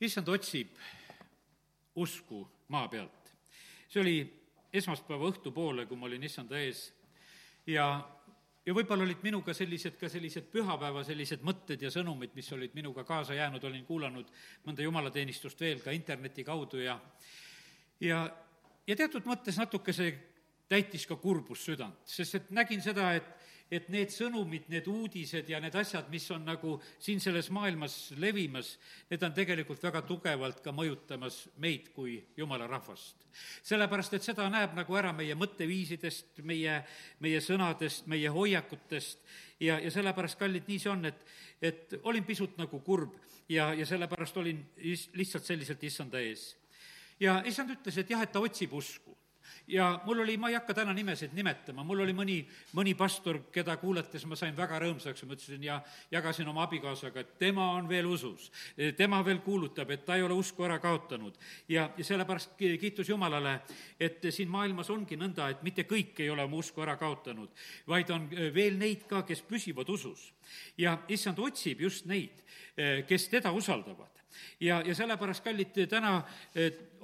issand otsib usku maa pealt. see oli esmaspäeva õhtupoole, kui ma olin issanda ees ja, ja võib-olla olid minuga sellised ka sellised pühapäeva sellised mõtted ja sõnumid, mis olid minuga kaasa jäänud, olin kuulanud mõnda jumalateenistust veel ka interneti kaudu ja ja, ja teatud mõttes natuke see täitis ka kurbus südant, sest et nägin seda, et et need sõnumid, need uudised ja need asjad, mis on nagu siin selles maailmas levimas, need on tegelikult väga tugevalt ka mõjutamas meid kui jumala rahvast. sellepärast, et seda näeb nagu ära meie mõtteviisidest, meie, meie sõnadest, meie hoiakutest ja, ja sellepärast, kallid, nii see on, et, et olin pisut nagu kurb ja, ja sellepärast olin is-, lihtsalt selliselt issanda ees. ja issand ütles, et jah, et ta otsib usku ja mul oli, ma ei hakka täna nimesid nimetama, mul oli mõni, mõni pastor, keda kuulates ma sain väga rõõmsaks ja mõtlesin ja jagasin oma abikaasaga, et tema on veel usus. tema veel kuulutab, et ta ei ole usku ära kaotanud. ja, ja sellepärast kiitus Jumalale, et siin maailmas ongi nõnda, et mitte kõik ei ole oma usku ära kaotanud, vaid on veel neid ka, kes püsivad usus. ja issand otsib just neid, kes teda usaldavad ja, ja sellepärast, kallid, täna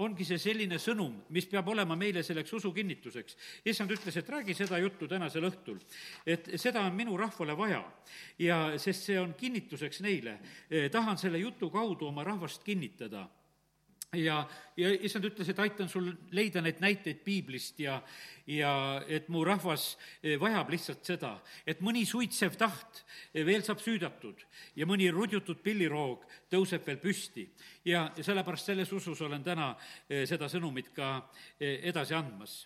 ongi see selline sõnum, mis peab olema meile selleks usu kinnituseks. issand ütles, et räägi seda juttu tänasel õhtul, et seda on minu rahvale vaja ja sest see on kinnituseks neile. tahan selle jutu kaudu oma rahvast kinnitada ja, ja issand ütles, et aitan sul leida neid näiteid piiblist ja, ja et mu rahvas eh, vajab lihtsalt seda, et mõni suitsev taht eh, veel saab süüdatud ja mõni rudjutud pilliroog tõuseb veel püsti. ja, ja sellepärast selles usus olen täna eh, seda sõnumit ka edasi andmas.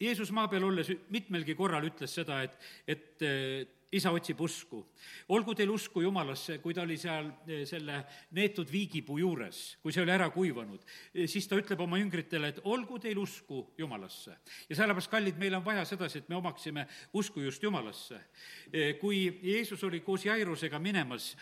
Jeesus maa peal olles mitmelgi korral ütles seda, et, et isa otsib usku. olgu teil usku Jumalasse, kui ta oli seal eh, selle neetud viigipuu juures, kui see oli ära kuivanud, eh, siis ta ütleb oma jüngritele, et olgu teil usku Jumalasse. ja sellepärast, kallid, meil on vaja sedasi, et me omaksime usku just Jumalasse. Eh, kui Jeesus oli koos Jairusega minemas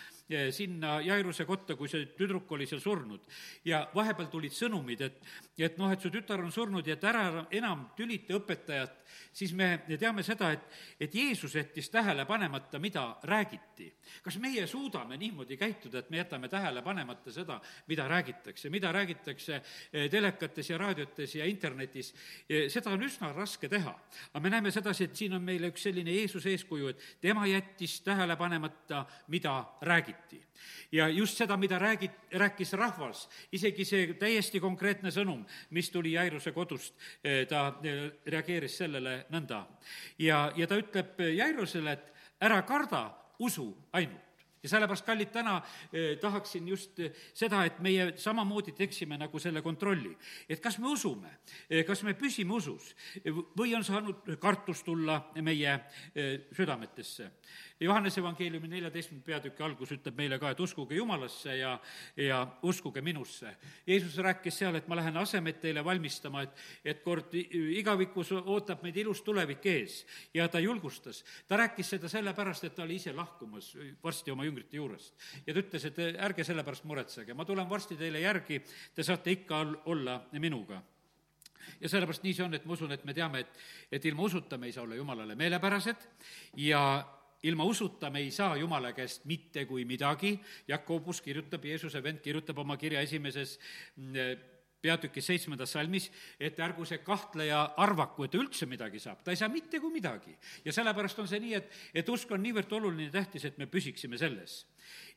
sinna Jairuse kotta, kui see tüdruk oli seal surnud. ja vahepeal tulid sõnumid, et, et noh, et su tütar on surnud ja et ära enam tülita õpetajat, siis me teame seda, et, et Jeesus jättis tähele panemata, mida räägiti. kas meie suudame niimoodi käituda, et me jätame tähele panemata seda, mida räägitakse, mida räägitakse eh, telekates ja raadiotes ja internetis, eh, seda on üsna raske teha. aga me näeme sedasi, et siin on meile üks selline Jeesuse eeskuju, et tema jättis tähele panemata, mida räägiti ja just seda, mida räägi-, rääkis rahvas, isegi see täiesti konkreetne sõnum, mis tuli Jairuse kodust, eh, ta eh, reageeris sellele nõnda. ja, ja ta ütleb Jairusele, et ära karda, usu ainult ja sellepärast, kallid, täna eh, tahaksin just eh, seda, et meie samamoodi teeksime nagu selle kontrolli. et kas me usume eh,, kas me püsime usus või on saanud kartus tulla meie eh, südametesse. Johannese evangeeliumi neljateistkümnenda peatüki algus ütleb meile ka, et uskuge Jumalasse ja, ja uskuge minusse. Jeesus rääkis seal, et ma lähen asemeid teile valmistama, et, et kord igavikus ootab meid ilus tulevik ees. ja ta julgustas. ta rääkis seda sellepärast, et ta oli ise lahkumas varsti oma jüngrite juurest. ja ta ütles, et ärge selle pärast muretsege, ma tulen varsti teile järgi, te saate ikka olla minuga. Ja sellepärast nii see on, et ma usun, et me teame, et, et ilma usuta me ei saa olla Jumalale meelepärased. Ja ilma usuta me ei saa Jumala käest mitte kui midagi, Jakobus kirjutab, Jeesuse vend kirjutab oma kirja esimeses mm, peatükis seitsmendas salmis, et ärgu see kahtleja arvaku, et ta üldse midagi saab, ta ei saa mitte kui midagi. ja sellepärast on see nii, et, et usk on niivõrd oluline ja tähtis, et me püsiksime selles.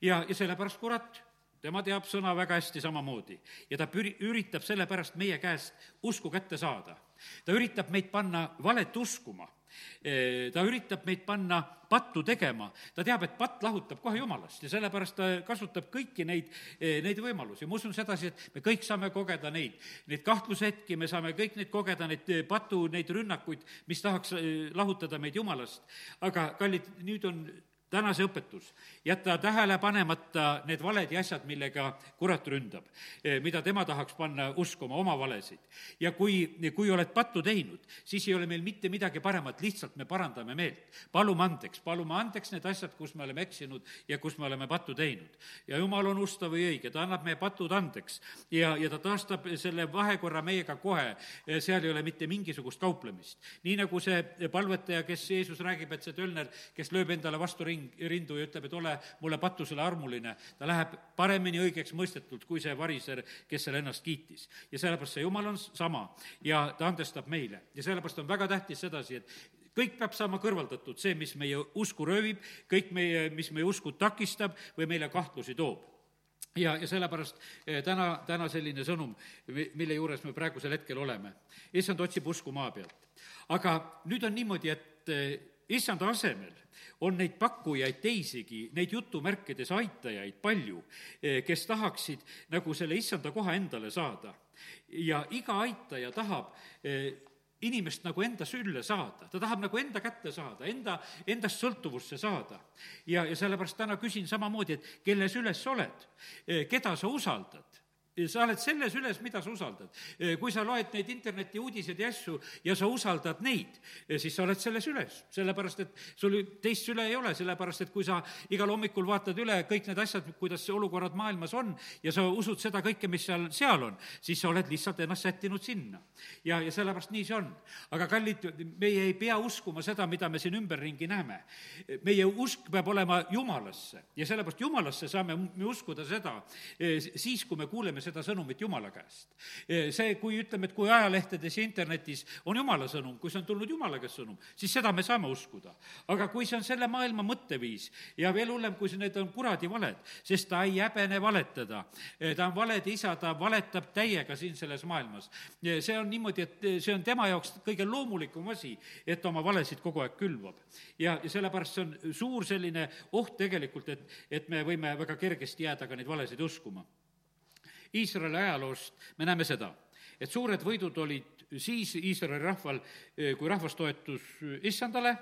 ja, ja sellepärast kurat, tema teab sõna väga hästi samamoodi ja ta püri-, üritab sellepärast meie käest usku kätte saada. ta üritab meid panna valet uskuma ta üritab meid panna pattu tegema, ta teab, et patt lahutab kohe jumalast ja sellepärast ta kasutab kõiki neid, neid võimalusi. ma usun sedasi, et me kõik saame kogeda neid, neid kahtlushetki, me saame kõik neid kogeda, neid patu, neid rünnakuid, mis tahaks lahutada meid jumalast. aga kallid, nüüd on täna see õpetus, jäta tähele panemata need valed ja asjad, millega kurat ründab, eh, mida tema tahaks panna uskuma, oma valesid. ja kui, kui oled pattu teinud, siis ei ole meil mitte midagi paremat, lihtsalt me parandame meelt. palume andeks, palume andeks need asjad, kus me oleme eksinud ja kus me oleme pattu teinud. ja jumal on ustav või õige, ta annab meie patud andeks ja, ja ta taastab selle vahekorra meiega kohe, seal ei ole mitte mingisugust kauplemist. nii nagu see palvetaja, kes Jeesus räägib, et see tölner, kes lööb endale vastu ringi, ring, rindu ja ütleb, et ole mulle patusele armuline, ta läheb paremini õigeks mõistetult kui see variser, kes seal ennast kiitis. ja sellepärast see Jumal on sama ja ta andestab meile ja sellepärast on väga tähtis sedasi, et kõik peab saama kõrvaldatud, see, mis meie usku röövib, kõik meie, mis meie usku takistab või meile kahtlusi toob ja, ja sellepärast eh, täna, täna selline sõnum, mille juures me praegusel hetkel oleme. issand otsib usku maa pealt. aga nüüd on niimoodi, et eh, issanda asemel on neid pakkujaid teisigi, neid jutumärkides aitajaid palju, eh, kes tahaksid nagu selle issanda koha endale saada. ja iga aitaja tahab inimest nagu enda sülle saada, ta tahab nagu enda kätte saada, enda, endast sõltuvusse saada. ja, ja sellepärast täna küsin samamoodi, et kelle süles sa oled, keda sa usaldad sa oled selles üles, mida sa usaldad. kui sa loed neid interneti uudiseid ja asju ja sa usaldad neid, siis sa oled selles üles. sellepärast, et sul teist süle ei ole, sellepärast et kui sa igal hommikul vaatad üle kõik need asjad, kuidas olukorrad maailmas on ja sa usud seda kõike, mis seal, seal on, siis sa oled lihtsalt ennast sättinud sinna. ja, ja sellepärast nii see on. aga kallid, meie ei pea uskuma seda, mida me siin ümberringi näeme. meie usk peab olema Jumalasse ja sellepärast Jumalasse saame me uskuda seda eh, siis, kui me kuuleme seda sõnumit Jumala käest. see, kui ütleme, et kui ajalehtedes ja internetis on Jumala sõnum, kui see on tulnud Jumala käest sõnum, siis seda me saame uskuda. aga kui see on selle maailma mõtteviis ja veel hullem, kui see, need on kuradi valed, sest ta ei häbene valetada, ta on valede isa, ta valetab täiega siin selles maailmas. see on niimoodi, et see on tema jaoks kõige loomulikum asi, et ta oma valesid kogu aeg külvab. ja, ja sellepärast see on suur selline oht tegelikult, et, et me võime väga kergesti jääda ka neid valesid uskuma Iisraeli ajaloost me näeme seda, et suured võidud olid siis Iisraeli rahval, kui rahvas toetus issandale,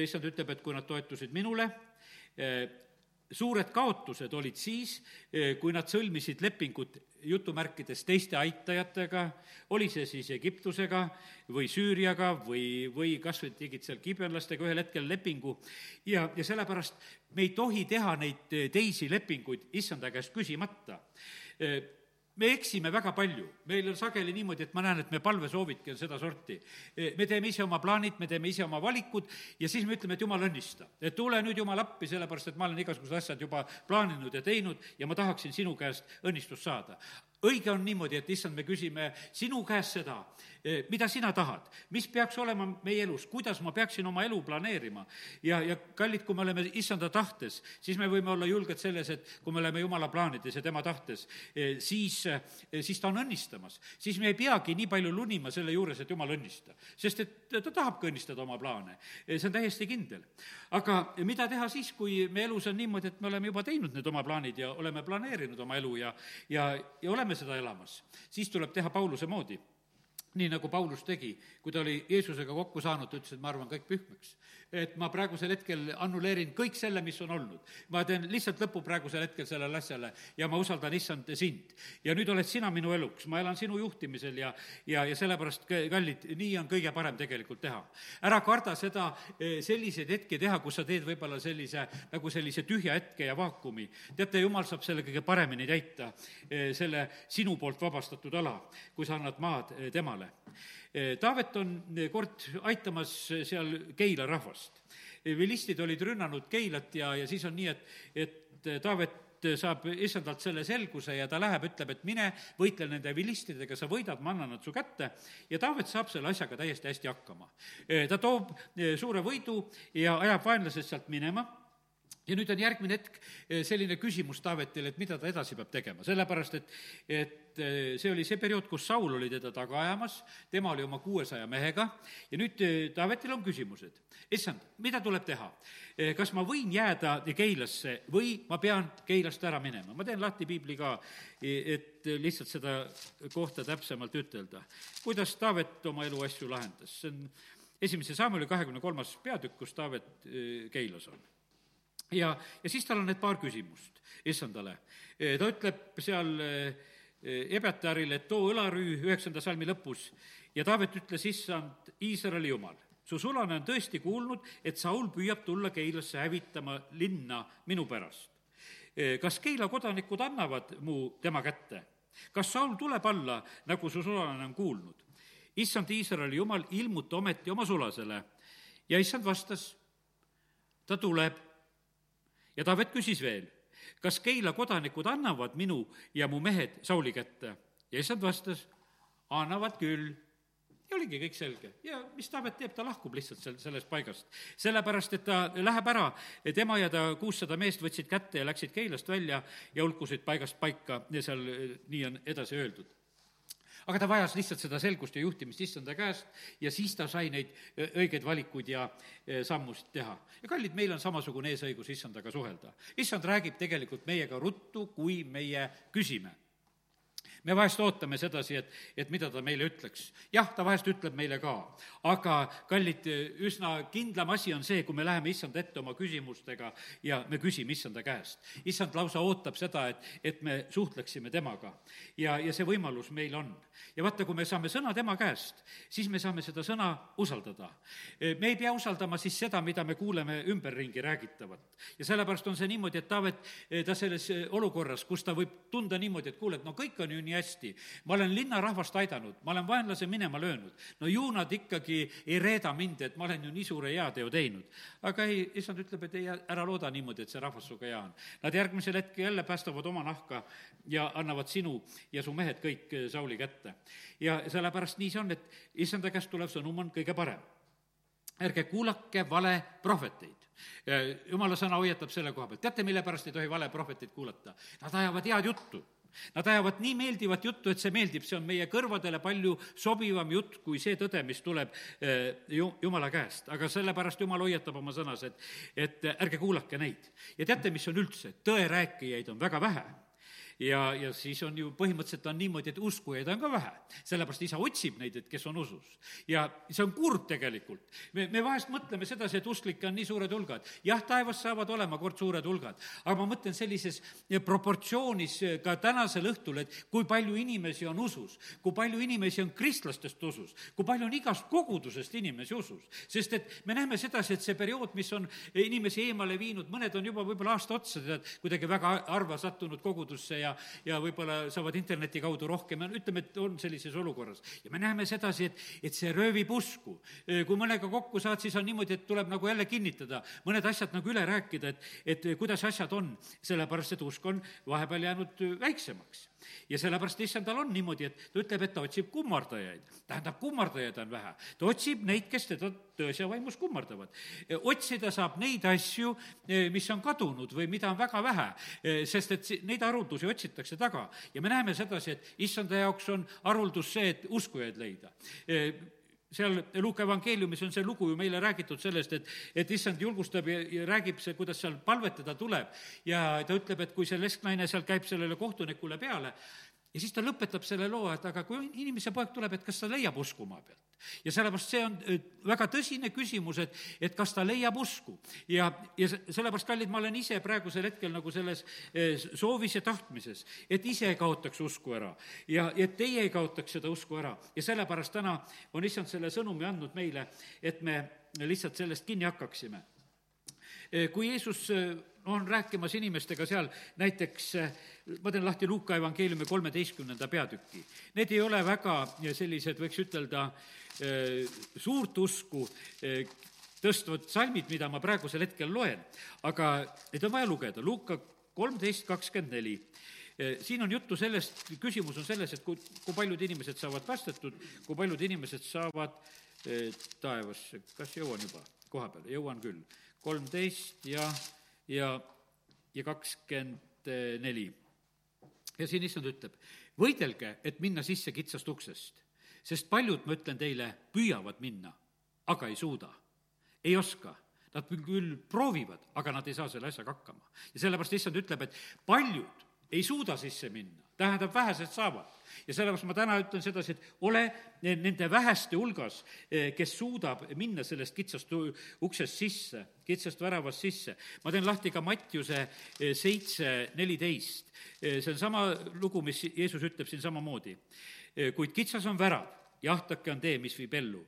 issand ütleb, et kui nad toetusid minule, suured kaotused olid siis, kui nad sõlmisid lepingut jutumärkides teiste aitajatega, oli see siis Egiptusega või Süüriaga või, või kas või tegid seal kibenlastega ühel hetkel lepingu. Ja, ja sellepärast me ei tohi teha neid teisi lepinguid issanda käest küsimata me eksime väga palju, meil on sageli niimoodi, et ma näen, et me palvesoovidki on sedasorti. me teeme ise oma plaanid, me teeme ise oma valikud ja siis me ütleme, et jumal õnnista. et tule nüüd jumal appi, sellepärast et ma olen igasugused asjad juba plaaninud ja teinud ja ma tahaksin sinu käest õnnistust saada õige on niimoodi, et issand, me küsime sinu käest seda, eh, mida sina tahad, mis peaks olema meie elus, kuidas ma peaksin oma elu planeerima. ja, ja kallid, kui me oleme issanda tahtes, siis me võime olla julged selles, et kui me oleme jumala plaanides ja tema tahtes, eh, siis, eh, siis ta on õnnistamas. siis me ei peagi nii palju lunima selle juures, et jumal õnnista. sest et ta tahabki õnnistada oma plaane, see on täiesti kindel. aga mida teha siis, kui me elus on niimoodi, et me oleme juba teinud need oma plaanid ja oleme planeerinud oma elu ja, ja, ja oleme seda elamas, siis tuleb teha Pauluse moodi nii nagu Paulus tegi, kui ta oli Jeesusega kokku saanud, ta ütles, et ma arvan kõik pühmeks et ma praegusel hetkel annuleerin kõik selle, mis on olnud. ma teen lihtsalt lõpu praegusel hetkel sellele asjale ja ma usaldan issand sind. ja nüüd oled sina minu eluks, ma elan sinu juhtimisel ja, ja, ja sellepärast, kallid, nii on kõige parem tegelikult teha. ära karda seda, eh, selliseid hetki teha, kus sa teed võib-olla sellise, nagu sellise tühja hetke ja vaakumi. teate, jumal saab selle kõige paremini täita, eh, selle sinu poolt vabastatud ala, kui sa annad maad eh, temale Eh, Taavet on eh, kord aitamas eh, seal Keila rahvast. vilistid olid rünnanud Keilat ja, ja siis on nii, et, et Taavet saab issandalt selle selguse ja ta läheb, ütleb, et mine võitle nende vilistidega, sa võidad, ma annan nad su kätte ja Taavet saab selle asjaga täiesti hästi hakkama. ta toob suure võidu ja ajab vaenlased sealt minema ja nüüd on järgmine hetk eh, selline küsimus Taavetile, et mida ta edasi peab tegema, sellepärast et, et eh, see oli see periood, kus Saul oli teda taga ajamas, tema oli oma kuuesaja mehega ja nüüd eh, Taavetil on küsimused. issand, mida tuleb teha? kas ma võin jääda Keilasse või ma pean Keilast ära minema? ma teen lahti piibli ka, et lihtsalt seda kohta täpsemalt ütelda. kuidas Taavet oma eluasju lahendas, see on esimese Saamuli kahekümne kolmas peatükk, kus Taavet Keilas on ja, ja siis tal on need paar küsimust issandale. E, ta ütleb seal e, e, Ebetarile, et too õlarüü üheksanda salmi lõpus ja Taavet ütles, issand, Iisraeli jumal, su sulane on tõesti kuulnud, et Saul püüab tulla Keilasse hävitama linna minu pärast. kas Keila kodanikud annavad mu tema kätte? kas Saul tuleb alla, nagu su sulane on kuulnud? issand Iisraeli jumal, ilmuta ometi oma sulasele. ja issand vastas, ta tuleb ja Taavet küsis veel, kas Keila kodanikud annavad minu ja mu mehed Sauli kätte? ja issand vastas, annavad küll. Ja oligi kõik selge. Ja mis Taavet teeb, ta lahkub lihtsalt sel-, sellest paigast. sellepärast, et ta läheb ära, tema ja ta kuussada meest võtsid kätte ja läksid Keilast välja ja hulkusid paigast paika. Ja seal nii on edasi öeldud aga ta vajas lihtsalt seda selgust ja juhtimist issanda käest ja siis ta sai neid õigeid valikuid ja sammusid teha. ja kallid, meil on samasugune eesõigus issandaga suhelda. issand räägib tegelikult meiega ruttu, kui meie küsime me vahest ootame sedasi, et, et mida ta meile ütleks. jah, ta vahest ütleb meile ka, aga kallid, üsna kindlam asi on see, kui me läheme issanda ette oma küsimustega ja me küsime issanda käest. issand lausa ootab seda, et, et me suhtleksime temaga. ja, ja see võimalus meil on. ja vaata, kui me saame sõna tema käest, siis me saame seda sõna usaldada. me ei pea usaldama siis seda, mida me kuuleme ümberringi räägitavat. ja sellepärast on see niimoodi, et Taavet, ta selles olukorras, kus ta võib tunda niimoodi, et kuule, et no kõik on ju nii nii hästi. ma olen linnarahvast aidanud, ma olen vaenlase minema löönud. no ju nad ikkagi ei reeda mind, et ma olen ju nii suure heateo teinud. aga ei, issand ütleb, et ei, ära looda niimoodi, et see rahvas sinuga hea on. Nad järgmisel hetkel jälle päästavad oma nahka ja annavad sinu ja su mehed kõik eh, Sauli kätte. ja sellepärast nii see on, et issanda käest tulev sõnum on kõige parem ärge kuulake valeprohveteid. jumala sõna hoiatab selle koha pealt, teate, mille pärast ei tohi valeprohveteid kuulata? Nad ajavad head juttu Nad ajavad nii meeldivat juttu, et see meeldib, see on meie kõrvadele palju sobivam jutt kui see tõde, mis tuleb eh, ju-, Jumala käest. aga sellepärast Jumal hoiatab oma sõnas, et, et ärge kuulake neid. ja teate, mis on üldse, tõerääkijaid on väga vähe ja, ja siis on ju põhimõtteliselt on niimoodi, et uskujaid on ka vähe. sellepärast isa otsib neid, et kes on usus. ja see on kurb tegelikult. me, me vahest mõtleme sedasi, et usklikke on nii suured hulgad. jah, taevas saavad olema kord suured hulgad, aga ma mõtlen sellises proportsioonis ka tänasel õhtul, et kui palju inimesi on usus, kui palju inimesi on kristlastest usus, kui palju on igast kogudusest inimesi usus. sest et me näeme sedasi, et see periood, mis on inimesi eemale viinud, mõned on juba võib-olla aasta otsa tead, kuidagi väga harva sattunud kogudusse ja ja, ja võib-olla saavad interneti kaudu rohkem ja ütleme, et on sellises olukorras. ja me näeme sedasi, et, et see röövib usku. kui mõnega kokku saad, siis on niimoodi, et tuleb nagu jälle kinnitada, mõned asjad nagu üle rääkida, et, et kuidas asjad on, sellepärast et usk on vahepeal jäänud väiksemaks ja sellepärast issandal on niimoodi, et ta ütleb, et ta otsib kummardajaid. tähendab, kummardajaid on vähe. ta otsib neid, kes teda tões ja vaimus kummardavad. otsida saab neid asju, mis on kadunud või mida on väga vähe, sest et neid haruldusi otsitakse taga. ja me näeme sedasi, et issanda jaoks on haruldus see, et uskujaid leida seal Luuka evangeeliumis on see lugu ju meile räägitud sellest, et, et issand julgustab ja, ja räägib see, kuidas seal palvetada tuleb. ja ta ütleb, et kui see lesknaine seal käib sellele kohtunikule peale, ja siis ta lõpetab selle loo, et aga kui inimese poeg tuleb, et kas ta leiab usku maa pealt. ja sellepärast see on väga tõsine küsimus, et, et kas ta leiab usku. ja, ja sellepärast, kallid, ma olen ise praegusel hetkel nagu selles eh, soovis ja tahtmises, et ise ei kaotaks usku ära ja et teie ei kaotaks seda usku ära. ja sellepärast täna on issand selle sõnumi andnud meile, et me lihtsalt sellest kinni hakkaksime. Eh, kui Jeesus eh, on rääkimas inimestega seal näiteks, ma teen lahti Luuka evangeeliumi kolmeteistkümnenda peatüki. Need ei ole väga sellised, võiks ütelda, eh, suurt usku eh, tõstvad salmid, mida ma praegusel hetkel loen, aga neid on vaja lugeda, Luuka kolmteist kakskümmend neli. Eh, siin on juttu sellest, küsimus on selles, et kui, kui paljud inimesed saavad päästetud, kui paljud inimesed saavad taevasse, kas jõuan juba? Koha peale, jõuan küll. Kolmteist ja ja, ja kakskümmend neli. ja siin issand ütleb, võidelge, et minna sisse kitsast uksest, sest paljud, ma ütlen teile, püüavad minna, aga ei suuda, ei oska Nad küll proovivad, aga nad ei saa selle asjaga hakkama. ja sellepärast issand ütleb, et paljud ei suuda sisse minna, tähendab, vähesed saavad. ja sellepärast ma täna ütlen sedasi, et ole nende väheste hulgas, eh, kes suudab minna sellest kitsast uksest sisse, kitsast väravast sisse. ma teen lahti ka Mattiuse eh, seitse neliteist. Eh, see on sama lugu, mis Jeesus ütleb siin samamoodi. kuid kitsas on värav, jahtake on tee, mis viib ellu.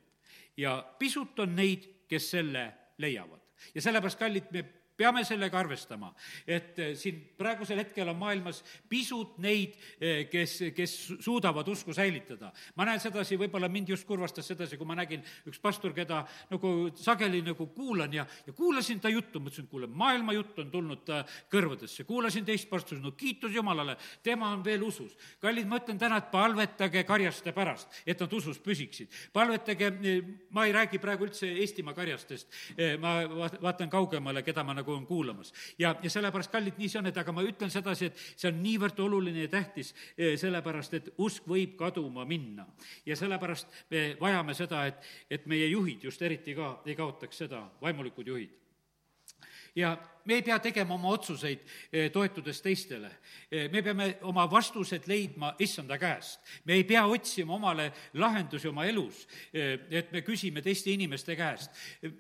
ja pisut on neid, kes selle leiavad. ja sellepärast, kallid, me peame sellega arvestama, et eh, siin praegusel hetkel on maailmas pisut neid, eh, kes, kes suudavad usku säilitada. ma näen sedasi, võib-olla mind just kurvastas sedasi, kui ma nägin üks pastor, keda nagu sageli nagu kuulan ja, ja kuulasin ta juttu, mõtlesin, kuule, maailma jutt on tulnud ta kõrvadesse, kuulasin teist pastori, no kiitus Jumalale, tema on veel usus. kallid, ma ütlen täna, et palvetage karjaste pärast, et nad usus püsiksid. palvetage, ma ei räägi praegu üldse Eestimaa karjastest, ma vaatan kaugemale, keda ma nagu olen kuulamas. ja, ja sellepärast, kallid, nii see on, et aga ma ütlen sedasi, et see on niivõrd oluline ja tähtis, sellepärast et usk võib kaduma minna. ja sellepärast me vajame seda, et, et meie juhid just eriti ka ei kaotaks seda, vaimulikud juhid ja me ei pea tegema oma otsuseid eh, toetudes teistele. Eh, me peame oma vastused leidma issanda käest. me ei pea otsima omale lahendusi oma elus, eh, et me küsime teiste inimeste käest.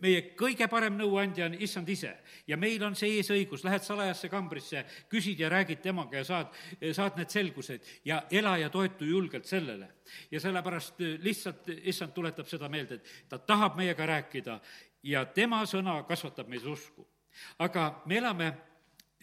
meie kõige parem nõuandja on issand ise ja meil on see eesõigus, lähed salajasse kambrisse, küsid ja räägid temaga ja saad, saad need selgused ja ela ja toetu julgelt sellele. ja sellepärast lihtsalt issand tuletab seda meelde, et ta tahab meiega rääkida ja tema sõna kasvatab meis usku aga me elame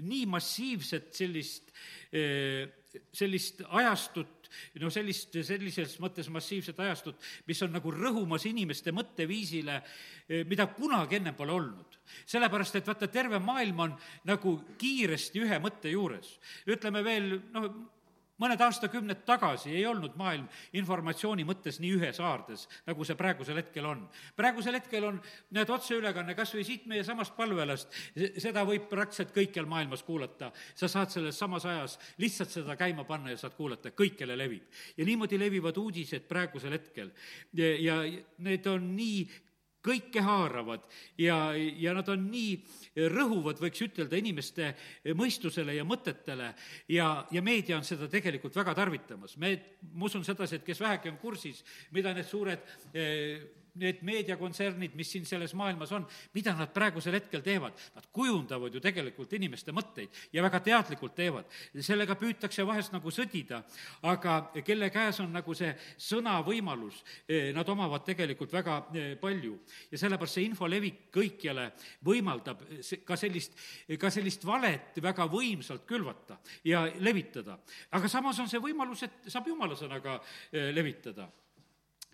nii massiivset sellist, eh, sellist ajastut, no sellist, sellises mõttes massiivset ajastut, mis on nagu rõhumas inimeste mõtteviisile, eh, mida kunagi ennem pole olnud. sellepärast, et vaata, terve maailm on nagu kiiresti ühe mõtte juures. ütleme veel, noh, mõned aastakümned tagasi ei olnud maailm informatsiooni mõttes nii ühes haardes, nagu see praegusel hetkel on. praegusel hetkel on, näed, otseülekanne kas või siit meie samast palvelast, seda võib praktiliselt kõikjal maailmas kuulata. sa saad selles samas ajas lihtsalt seda käima panna ja saad kuulata, kõikjale levib. ja niimoodi levivad uudised praegusel hetkel. ja need on nii kõikehaaravad ja, ja nad on nii rõhuvad, võiks ütelda, inimeste mõistusele ja mõtetele ja, ja meedia on seda tegelikult väga tarvitamas. me, ma usun sedasi, et kes vähegi on kursis, mida need suured eh, need meediakontsernid, mis siin selles maailmas on, mida nad praegusel hetkel teevad? Nad kujundavad ju tegelikult inimeste mõtteid ja väga teadlikult teevad. sellega püütakse vahest nagu sõdida, aga kelle käes on nagu see sõnavõimalus, eh, nad omavad tegelikult väga eh, palju. ja sellepärast see info levik kõikjale võimaldab ka sellist, ka sellist valet väga võimsalt külvata ja levitada. aga samas on see võimalus, et saab jumala sõnaga eh, levitada.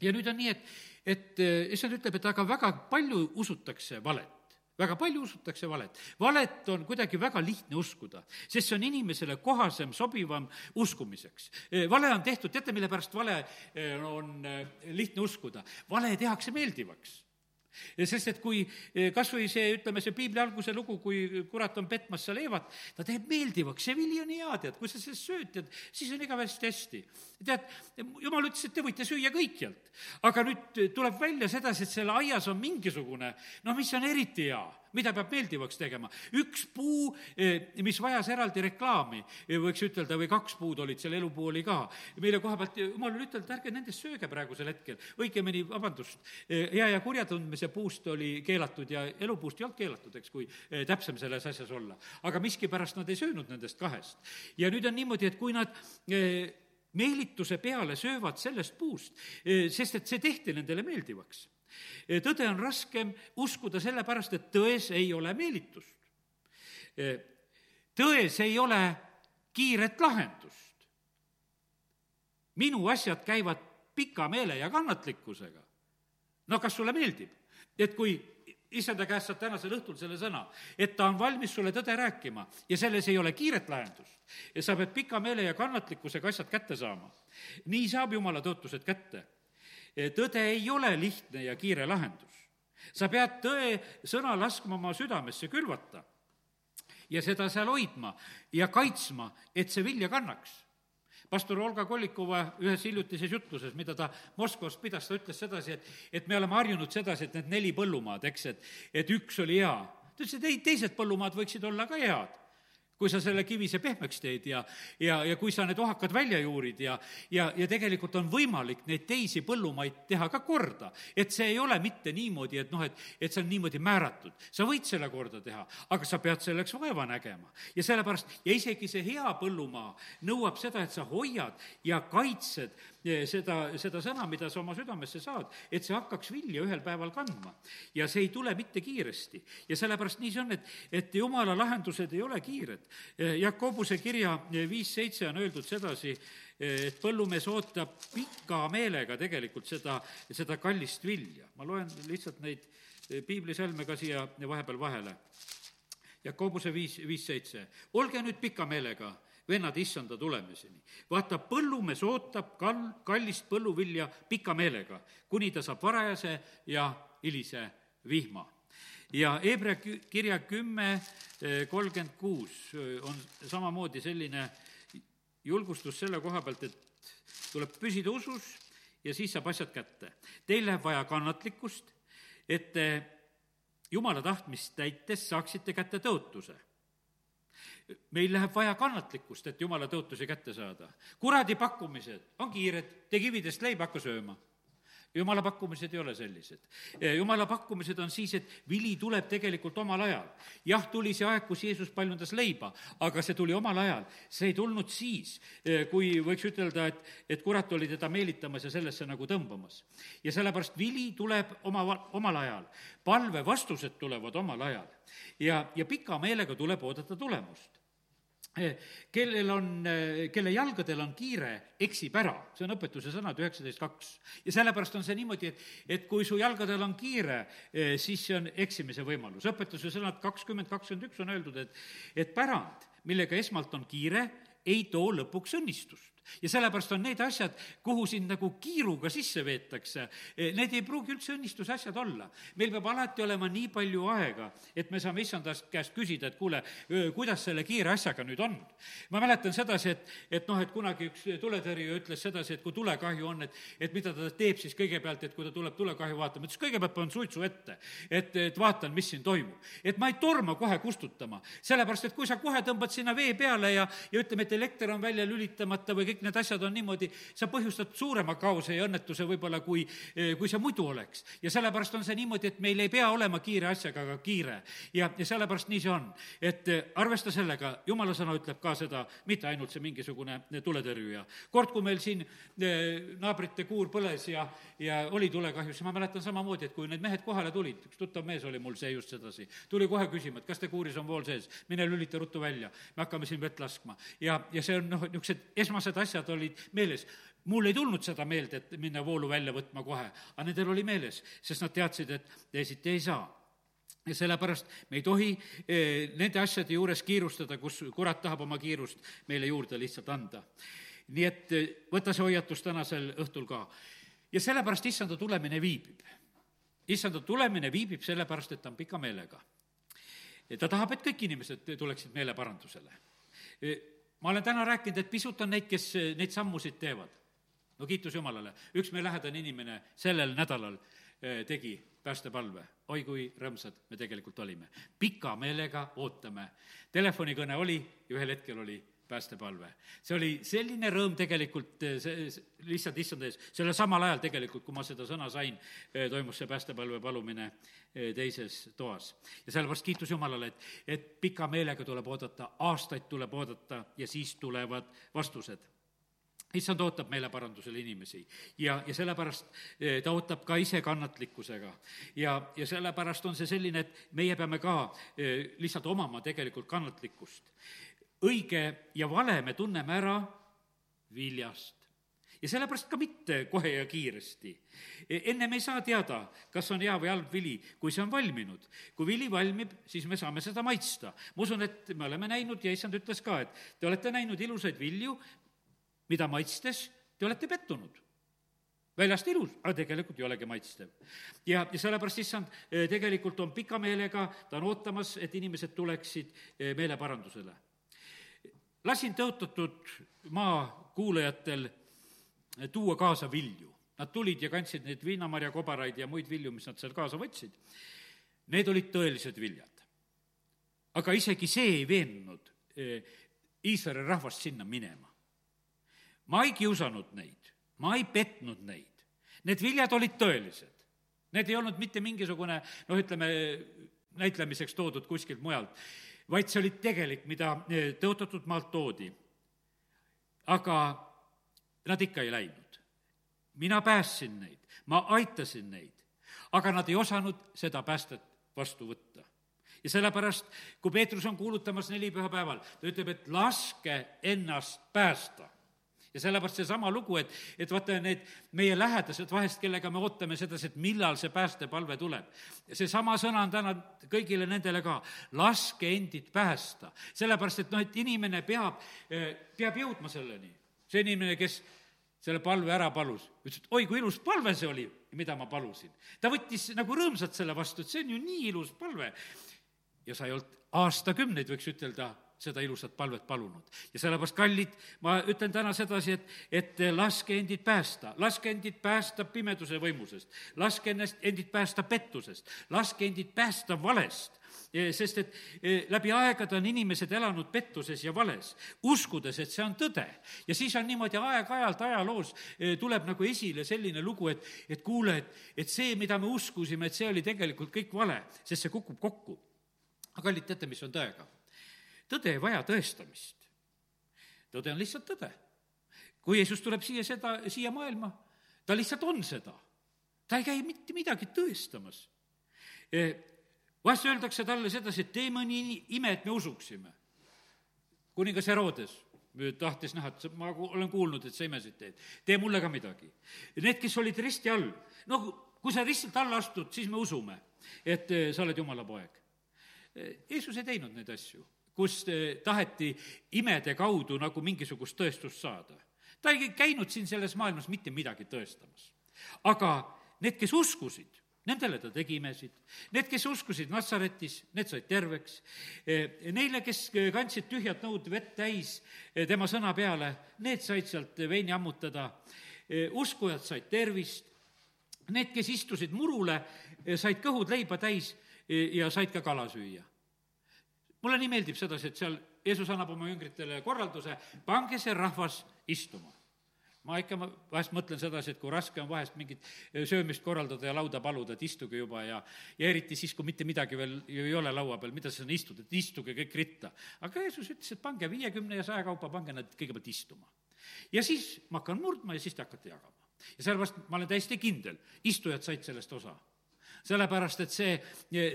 Ja nüüd on nii, et et eh, issand ütleb, et aga väga palju usutakse valet väga palju usutakse valet. valet on kuidagi väga lihtne uskuda, sest see on inimesele kohasem, sobivam uskumiseks. Eh, vale on tehtud, teate, mille pärast vale eh, on lihtne uskuda? vale tehakse meeldivaks sest et kui eh, kas või see, ütleme, see piibli alguse lugu, kui kurat on petmas seal Eevat, ta teeb meeldivaks, see vili on hea, tead, kui sa sellest sööd, tead, siis on igavesti hästi. tead, jumal ütles, et te võite süüa kõikjalt. aga nüüd tuleb välja sedasi, et seal aias on mingisugune, noh, mis on eriti hea mida peab meeldivaks tegema. üks puu, eh, mis vajas eraldi reklaami, eh, võiks ütelda, või kaks puud olid seal, elupuu oli ka, meile koha pealt jumal oli ütelnud, ärge nendest sööge praegusel hetkel. õigemini, vabandust, hea eh, ja kurja tundmise puust oli keelatud ja elupuust ei olnud keelatud, eks, kui täpsem selles asjas olla. aga miskipärast nad ei söönud nendest kahest. ja nüüd on niimoodi, et kui nad meelituse peale söövad sellest puust, sest et see tehti nendele meeldivaks tõde on raskem uskuda sellepärast, et tões ei ole meelitust. tões ei ole kiiret lahendust. minu asjad käivad pika meele ja kannatlikkusega. no kas sulle meeldib, et kui issanda käest saad tänasel õhtul selle sõna, et ta on valmis sulle tõde rääkima ja selles ei ole kiiret lahendust ja sa pead pika meele ja kannatlikkusega asjad kätte saama. nii saab jumala tõotused kätte tõde ei ole lihtne ja kiire lahendus. sa pead tõe sõna laskma oma südamesse külvata ja seda seal hoidma ja kaitsma, et see vilja kannaks pastor Olga Kollikova ühes hiljutises jutluses, mida ta Moskvas pidas, ta ütles sedasi, et, et me oleme harjunud sedasi, et need neli põllumaad, eks, et, et üks oli hea. ta ütles, et ei, teised põllumaad võiksid olla ka head kui sa selle kivise pehmeks teed ja, ja, ja kui sa need ohakad välja juurid ja, ja, ja tegelikult on võimalik neid teisi põllumaid teha ka korda. et see ei ole mitte niimoodi, et noh, et, et see on niimoodi määratud. sa võid selle korda teha, aga sa pead selleks vaeva nägema. ja sellepärast, ja isegi see hea põllumaa nõuab seda, et sa hoiad ja kaitsed seda, seda sõna, mida sa oma südamesse saad, et see hakkaks vilja ühel päeval kandma. ja see ei tule mitte kiiresti. ja sellepärast nii see on, et, et jumala lahendused ei ole kiired. Jakobuse kirja viis seitse on öeldud sedasi, et põllumees ootab pika meelega tegelikult seda, seda kallist vilja. ma loen lihtsalt neid piiblisalme ka siia vahepeal vahele. Jakobuse viis, viis seitse. olge nüüd pika meelega vennad issanda tulemiseni. vaata, põllumees ootab kal-, kallist põlluvilja pika meelega, kuni ta saab varajase ja hilise vihma. Ja Hebra kirja kümme eh, kolmkümmend kuus eh, on samamoodi selline julgustus selle koha pealt, et tuleb püsida usus ja siis saab asjad kätte. Teil läheb vaja kannatlikkust, et te jumala tahtmist täites saaksite kätte tõotuse meil läheb vaja kannatlikkust, et jumala tõotusi kätte saada. kuradi pakkumised on kiired, tee kividest leiba, hakka sööma jumala pakkumised ei ole sellised. jumala pakkumised on siis, et vili tuleb tegelikult omal ajal. jah, tuli see aeg, kus Jeesus paljundas leiba, aga see tuli omal ajal. see ei tulnud siis, kui võiks ütelda, et, et kurat oli teda meelitamas ja sellesse nagu tõmbamas. ja sellepärast vili tuleb oma, omal ajal. palve vastused tulevad omal ajal. ja, ja pika meelega tuleb oodata tulemust kellel on, eh, kelle jalgadel on kiire, eksib ära, see on õpetuse sõnad üheksateist kaks. ja sellepärast on see niimoodi, et, et kui su jalgadel on kiire, eh, siis see on eksimise võimalus. õpetuse sõnad kakskümmend, kakskümmend üks on öeldud, et, et pärand, millega esmalt on kiire, ei too lõpuks õnnistust ja sellepärast on need asjad, kuhu sind nagu kiiruga sisse veetakse, eh, need ei pruugi üldse õnnistuse asjad olla. meil peab alati olema nii palju aega, et me saame issandast käest küsida, et kuule, kuidas selle kiire asjaga nüüd on. ma mäletan sedasi, et, et noh, et kunagi üks tuletõrjuja ütles sedasi, et kui tulekahju on, et, et mida ta teeb siis kõigepealt, et kui ta tuleb tulekahju vaatama, ütles kõigepealt panen suitsu ette, et, et vaatan, mis siin toimub. et ma ei torma kohe kustutama, sellepärast et kui sa kohe tõmbad sinna vee peale ja, ja ütleme, et elekter on välja lülitamata või kõik need asjad on niimoodi, sa põhjustad suurema kaose ja õnnetuse võib-olla, kui, kui see muidu oleks. ja sellepärast on see niimoodi, et meil ei pea olema kiire asjaga, aga kiire. ja, ja sellepärast nii see on. et eh, arvesta sellega, jumala sõna ütleb ka seda, mitte ainult see mingisugune tuletõrjuja. kord, kui meil siin eh, naabrite kuur põles ja, ja oli tulekahju, siis ma mäletan samamoodi, et kui need mehed kohale tulid, üks tuttav mees oli mul see just sedasi, tuli kohe küsima, et kas te kuuris on vool sees, mine lülita ruttu välja, me hakkame siin vett laskma. ja, ja see on noh, niisugused esmased asjad olid meeles mul ei tulnud seda meelde, et minna voolu välja võtma kohe, aga nendel oli meeles, sest nad teadsid, et teisiti ei saa ja sellepärast me ei tohi eh, nende asjade juures kiirustada, kus kurat tahab oma kiirust meile juurde lihtsalt anda. nii et eh, võta see hoiatus tänasel õhtul ka ja sellepärast issanda tulemine viibib. issanda tulemine viibib sellepärast, et ta on pika meelega. ta tahab, et kõik inimesed tuleksid meeleparandusele. Ma olen täna rääkinud, et pisut on neid, kes neid sammusid teevad. no kiitus Jumalale, üks meie lähedane inimene sellel nädalal eh, tegi päästepalve. oi kui rõõmsad me tegelikult olime. pika meelega ootame. telefonikõne oli ja ühel hetkel oli päästepalve. see oli selline rõõm tegelikult, eh, see, lihtsalt issand ees, sellel samal ajal tegelikult, kui ma seda sõna sain, eh, toimus see päästepalve palumine eh, teises toas. ja sellepärast kiitus Jumalale, et, et pika meelega tuleb oodata, aastaid tuleb oodata ja siis tulevad vastused issand ootab meeleparandusele inimesi ja, ja sellepärast ta ootab ka ise kannatlikkusega. ja, ja sellepärast on see selline, et meie peame ka lihtsalt omama tegelikult kannatlikkust õige ja vale me tunneme ära viljast. ja sellepärast ka mitte kohe ja kiiresti. E, ennem ei saa teada, kas on hea või halb vili, kui see on valminud. kui vili valmib, siis me saame seda maitsta. ma usun, et me oleme näinud ja issand ütles ka, et te olete näinud ilusaid vilju, mida maitstes te olete pettunud väljast ilus, aga tegelikult ei olegi maitstev. ja, ja sellepärast issand e, tegelikult on pika meelega, ta on ootamas, et inimesed tuleksid e, meeleparandusele lasin tõotatud maa kuulajatel tuua kaasa vilju. Nad tulid ja kandsid neid viinamarjakobaraid ja muid vilju, mis nad seal kaasa võtsid. Need olid tõelised viljad. aga isegi see ei veennud Iisraeli rahvast sinna minema. ma ei kiusanud neid, ma ei petnud neid. Need viljad olid tõelised. Need ei olnud mitte mingisugune noh, ütleme, näitlemiseks toodud kuskilt mujalt, vaid see oli tegelik, mida tõotatud maalt toodi. aga nad ikka ei läinud. mina päästsin neid, ma aitasin neid, aga nad ei osanud seda päästet vastu võtta ja sellepärast, kui Peetrus on kuulutamas nelipühapäeval, ta ütleb, et laske ennast päästa ja sellepärast seesama lugu, et, et vaata, need meie lähedased vahest, kellega me ootame sedasi, et millal see päästepalve tuleb. seesama sõna on täna kõigile nendele ka, laske endid päästa. sellepärast, et noh, et inimene peab, peab jõudma selleni. see inimene, kes selle palve ära palus, ütles, et oi, kui ilus palve see oli, mida ma palusin. ta võttis nagu rõõmsalt selle vastu, et see on ju nii ilus palve ja sa ei olnud aastakümneid, võiks ütelda, seda ilusat palvet palunud. ja sellepärast, kallid, ma ütlen täna sedasi, et, et laske endid päästa, laske endid päästa pimeduse võimusest, laske ennast, endid päästa pettusest, laske endid päästa valest sest et e, läbi aegade on inimesed elanud pettuses ja vales, uskudes, et see on tõde. ja siis on niimoodi aeg-ajalt ajaloos e, tuleb nagu esile selline lugu, et, et kuule, et, et see, mida me uskusime, et see oli tegelikult kõik vale, sest see kukub kokku aga kallid, teate, mis on tõega? Tõde ei vaja tõestamist. tõde on lihtsalt tõde. kui Jeesus tuleb siia seda, siia maailma, ta lihtsalt on seda. ta ei käi mitte midagi tõestamas. E, vahest öeldakse talle sedasi, et tee mõni ime, et me usuksime. kuningas Herodes tahtis näha, et ma olen kuulnud, et sa imesid teed, tee mulle ka midagi. Need, kes olid risti all, noh, kui sa ristilt alla astud, siis me usume, et e, sa oled jumala poeg Jeesus ei teinud neid asju, kus eh, taheti imede kaudu nagu mingisugust tõestust saada. ta ei käinud siin selles maailmas mitte midagi tõestamas. aga need, kes uskusid, nendele ta tegi imesid. Need, kes uskusid Natsaretis, need said terveks. Eh, neile, kes kandsid tühjad nõud vett täis eh, tema sõna peale, need said sealt veini ammutada. uskujad said tervist. Need, kes istusid murule, said kõhud leiba täis ja said ka kala süüa. Mulle nii meeldib sedasi, et seal Jeesus annab oma jüngritele korralduse, pange see rahvas istuma ma ikka vahest mõtlen sedasi, et kui raske on vahest mingit söömist korraldada ja lauda paluda, et istuge juba ja ja eriti siis, kui mitte midagi veel ju ei ole laua peal, mida sinna istud, et istuge kõik ritta. aga Jeesus ütles, et pange viiekümne ja saja kaupa, pange nad kõigepealt istuma. ja siis ma hakkan murdma ja siis te hakkate jagama. ja sellepärast ma olen täiesti kindel, istujad said sellest osa sellepärast et see,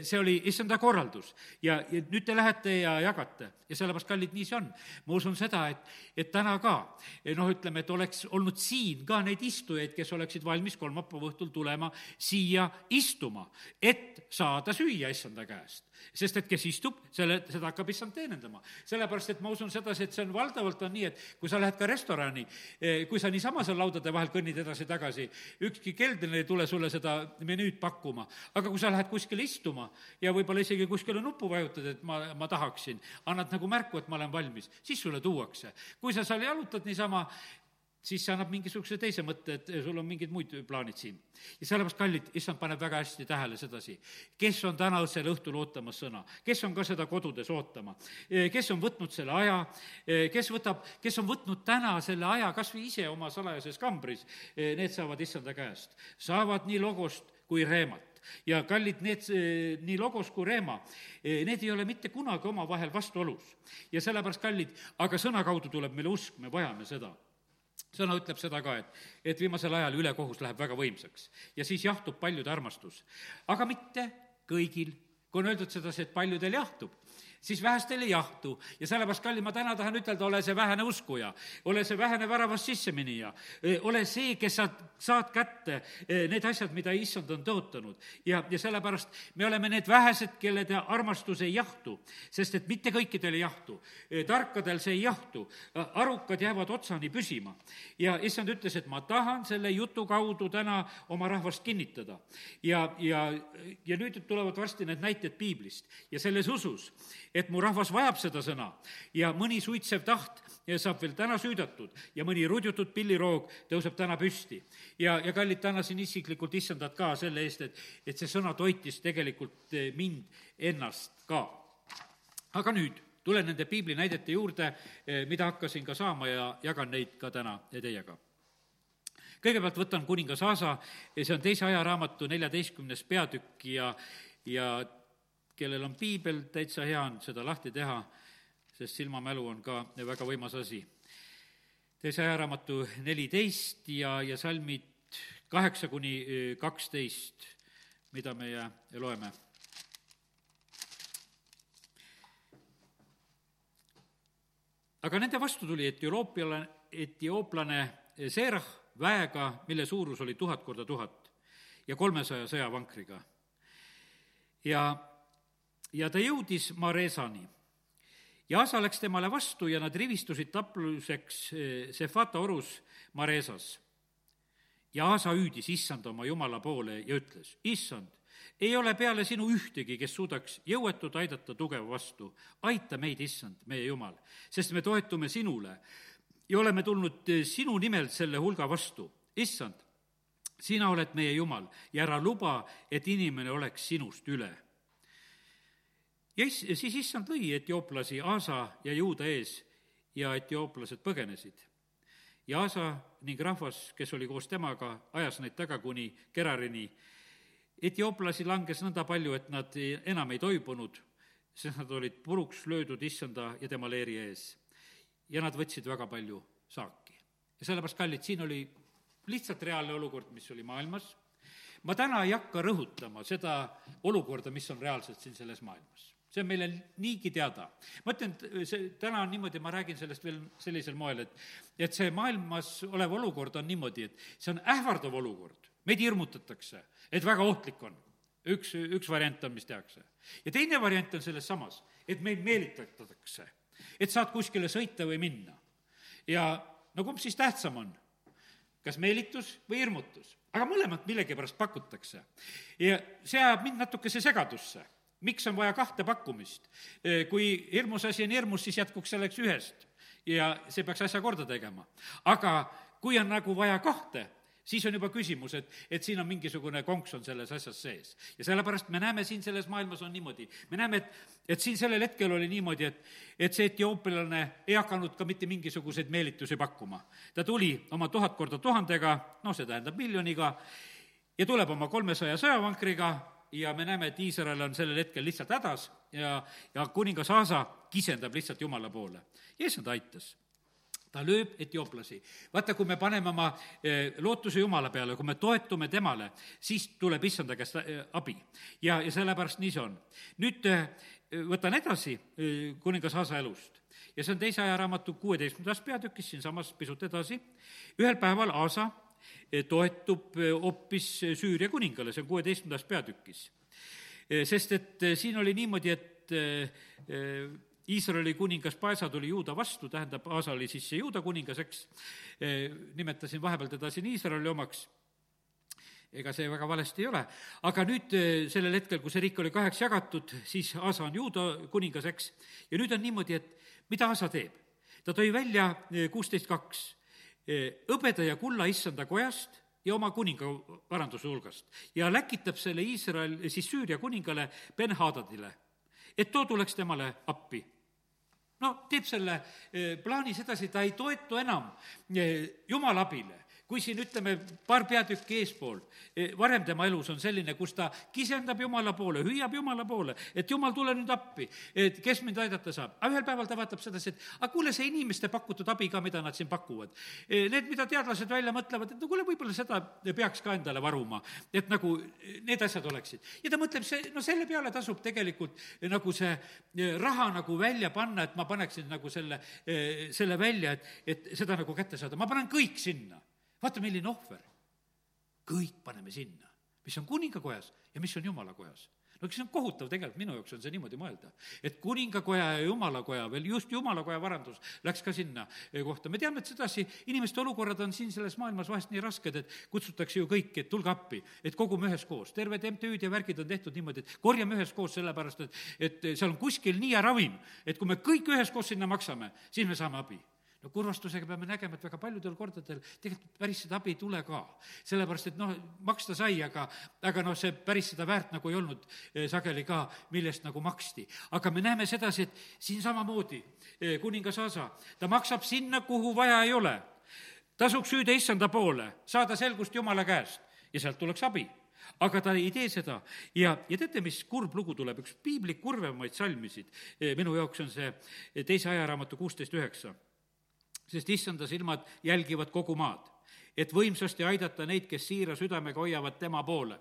see oli issanda korraldus. ja, ja nüüd te lähete ja jagate ja sellepärast, kallid, nii see on. ma usun seda, et, et täna ka, noh, ütleme, et oleks olnud siin ka neid istujaid, kes oleksid valmis kolmapäeva õhtul tulema siia istuma, et saada süüa issanda käest sest et kes istub, selle, seda hakkab issand teenindama. sellepärast, et ma usun sedasi, et see on valdavalt on nii, et kui sa lähed ka restorani, eh, kui sa niisama seal laudade vahel kõnnid edasi-tagasi, ükski kelder ei tule sulle seda menüüd pakkuma. aga kui sa lähed kuskile istuma ja võib-olla isegi kuskile nuppu vajutad, et ma, ma tahaksin, annad nagu märku, et ma olen valmis, siis sulle tuuakse. kui sa seal jalutad niisama, siis see annab mingisuguse teise mõtte, et sul on mingid muid plaanid siin. ja sellepärast, kallid, issand paneb väga hästi tähele sedasi, kes on tänasel õhtul ootamas sõna, kes on ka seda kodudes ootama, kes on võtnud selle aja, kes võtab, kes on võtnud täna selle aja kas või ise oma salajases kambris, need saavad issanda käest, saavad nii logost kui reemat. Ja kallid, need nii logos kui reema, need ei ole mitte kunagi omavahel vastuolus. ja sellepärast, kallid, aga sõna kaudu tuleb meile usk, me vajame seda sõna ütleb seda ka, et, et viimasel ajal ülekohus läheb väga võimsaks. Ja siis jahtub paljude armastus. aga mitte kõigil, kui on öeldud sedasi, et paljudel jahtub, siis vähestel ei jahtu ja sellepärast, kallid, ma täna tahan ütelda, ole see vähene uskuja, ole see vähene väravast sisseminija, ole see, kes sa saad kätte need asjad, mida issand on tõotanud. ja, ja sellepärast me oleme need vähesed, kellede armastus ei jahtu, sest et mitte kõikidel ei jahtu. tarkadel see ei jahtu, arukad jäävad otsani püsima. ja issand ütles, et ma tahan selle jutu kaudu täna oma rahvast kinnitada. ja, ja, ja nüüd tulevad varsti need näited piiblist ja selles usus, et mu rahvas vajab seda sõna ja mõni suitsev taht saab veel täna süüdatud ja mõni rudjutud pilliroog tõuseb täna püsti. ja, ja kallid, tänasin isiklikult issandat ka selle eest, et, et see sõna toitis tegelikult eh, mind ennast ka. aga nüüd tulen nende piiblinäidete juurde, mida hakkasin ka saama ja jagan neid ka täna teiega kõigepealt võtan kuningas Aasa see on teise ajaraamatu neljateistkümnes peatükk ja, ja kellel on piibel, täitsa hea on seda lahti teha, sest silmamälu on ka väga võimas asi. teise ajaraamatu neliteist ja, ja salmid kaheksa kuni kaksteist, mida meie loeme aga nende vastu tuli etioopialane, etiooplane Serah väega, mille suurus oli tuhat korda tuhat ja kolmesaja sõjavankriga. ja, ja ta jõudis Maresani ja Asa läks temale vastu ja nad rivistusid tapluseks eh, Sefata orus Maresas. ja Asa hüüdis issanda oma jumala poole ja ütles, issand, ei ole peale sinu ühtegi, kes suudaks jõuetut aidata tugeva vastu. aita meid, issand, meie Jumal, sest me toetume sinule ja oleme tulnud eh, sinu nimel selle hulga vastu. issand, sina oled meie Jumal ja ära luba, et inimene oleks sinust üle. Ja is-, siis issand lõi etiooplasi Aasa ja Juuda ees ja etiooplased põgenesid. ja Aasa ning rahvas, kes oli koos temaga, ajas neid taga kuni Kerarini. etiooplasi langes nõnda palju, et nad enam ei toibunud, sest nad olid puruks löödud issanda ja tema leeri ees ja nad võtsid väga palju saaki. ja sellepärast, kallid, siin oli lihtsalt reaalne olukord, mis oli maailmas, ma täna ei hakka rõhutama seda olukorda, mis on reaalselt siin selles maailmas see on meile niigi teada. ma ütlen, et see, täna on niimoodi, ma räägin sellest veel sellisel moel, et et see maailmas olev olukord on niimoodi, et see on ähvardav olukord, meid hirmutatakse, et väga ohtlik on. üks, üks variant on, mis tehakse. ja teine variant on selles samas, et meid meelitatakse et saad kuskile sõita või minna. ja no kumb siis tähtsam on? kas meelitus või hirmutus? aga mõlemat millegipärast pakutakse. ja see ajab mind natukese segadusse. Miks on vaja kahte pakkumist? kui hirmus asi on hirmus, siis jätkuks selleks ühest ja see peaks asja korda tegema. aga kui on nagu vaja kahte, siis on juba küsimus, et, et siin on mingisugune konks on selles asjas sees. ja sellepärast me näeme siin selles maailmas on niimoodi, me näeme, et, et siin sellel hetkel oli niimoodi, et, et see etioopialane ei hakanud ka mitte mingisuguseid meelitusi pakkuma. ta tuli oma tuhat korda tuhandega, noh, see tähendab miljoniga, ja tuleb oma kolmesaja sõjavankriga ja me näeme, et Iisrael on sellel hetkel lihtsalt hädas ja, ja kuningas Aasa kisendab lihtsalt Jumala poole. ja issand aitas ta lööb etiooplasi. vaata, kui me paneme oma eh, lootuse Jumala peale, kui me toetume temale, siis tuleb issanda käest eh, abi. ja, ja sellepärast nii see on. nüüd eh, võtan edasi kuningas Aasa elust ja see on teise ajaraamatu kuueteistkümnendas peatükis, siinsamas pisut edasi. ühel päeval Aasa toetub hoopis Süüria kuningale, see on kuueteistkümnendas peatükis. sest et siin oli niimoodi, et Iisraeli kuningas Paesa tuli Juuda vastu, tähendab, Aasa oli siis see Juuda kuningas, eks, nimetasin vahepeal teda siin Iisraeli omaks, ega see väga valesti ei ole, aga nüüd sellel hetkel, kui see riik oli kaheks jagatud, siis Aasa on Juuda kuningas, eks, ja nüüd on niimoodi, et mida Aasa teeb? ta tõi välja kuusteist kaks, hõbeda ja kulla issanda kojast ja oma kuninga varanduse hulgast ja läkitab selle Iisrael, siis Süüria kuningale Ben-Hadadile, et too tuleks temale appi. No teeb selle eh, plaanis edasi, ta ei toetu enam eh, Jumala abile kui siin ütleme, paar peatükki eespool, eh, varem tema elus on selline, kus ta kisendab Jumala poole, hüüab Jumala poole, et Jumal, tule nüüd appi, et kes mind aidata saab. aga ühel päeval ta vaatab sedasi, et aga kuule, see inimeste pakutud abi ka, mida nad siin pakuvad, need, mida teadlased välja mõtlevad, et no kuule, võib-olla seda peaks ka endale varuma, et nagu need asjad oleksid. ja ta mõtleb, see, no selle peale tasub tegelikult nagu see raha nagu välja panna, et ma paneksin nagu selle, selle välja, et, et seda nagu kätte saada, ma panen kõik sinna vaata, milline ohver. kõik paneme sinna, mis on kuningakojas ja mis on jumalakojas no eks see on kohutav tegelikult, minu jaoks on see niimoodi mõelda. et kuningakoja ja jumalakoja, veel just jumalakoja varandus läks ka sinna eh, kohta. me teame, et sedasi inimeste olukorrad on siin selles maailmas vahest nii rasked, et kutsutakse ju kõiki, et tulge appi, et kogume üheskoos. terved MTÜ-d ja värgid on tehtud niimoodi, et korjame üheskoos, sellepärast et, et seal on kuskil nii ja ravim, et kui me kõik üheskoos sinna maksame, siis me saame abi no kurvastusega peame nägema, et väga paljudel kordadel tegelikult päris seda abi ei tule ka. sellepärast, et noh, maksta sai, aga, aga noh, see päris seda väärt nagu ei olnud eh, sageli ka, millest nagu maksti. aga me näeme sedasi, et siin samamoodi eh, kuningas Aasa, ta maksab sinna, kuhu vaja ei ole. tasuks süüda issanda poole, saada selgust Jumala käest ja sealt tuleks abi aga ta ei tee seda ja, ja teate, mis kurb lugu tuleb, üks piibli kurvemaid salmisid eh, minu jaoks on see teise ajaraamatu kuusteist üheksa sest issanda silmad jälgivad kogu maad, et võimsasti aidata neid, kes siira südamega hoiavad tema poole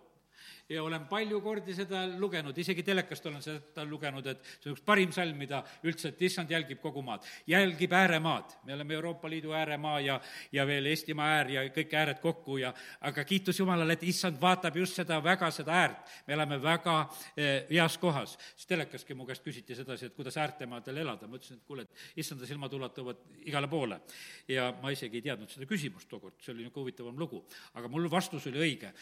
ja olen palju kordi seda lugenud, isegi telekast olen seda lugenud, et see on üks parim salm, mida üldse, et issand jälgib kogu maad. jälgib ääremaad, me oleme Euroopa Liidu ääremaa ja, ja veel Eestimaa äär ja kõik ääred kokku ja aga kiitus Jumalale, et issand vaatab just seda väga, seda äärt. me elame väga eh, heas kohas. siis telekaski mu käest küsiti sedasi, et kuidas äärtemaadel elada, ma ütlesin, et kuule, et issanda silmad ulatuvad igale poole. ja ma isegi ei teadnud seda küsimust tookord, see oli niisugune huvitavam lugu. aga mul vastus oli õige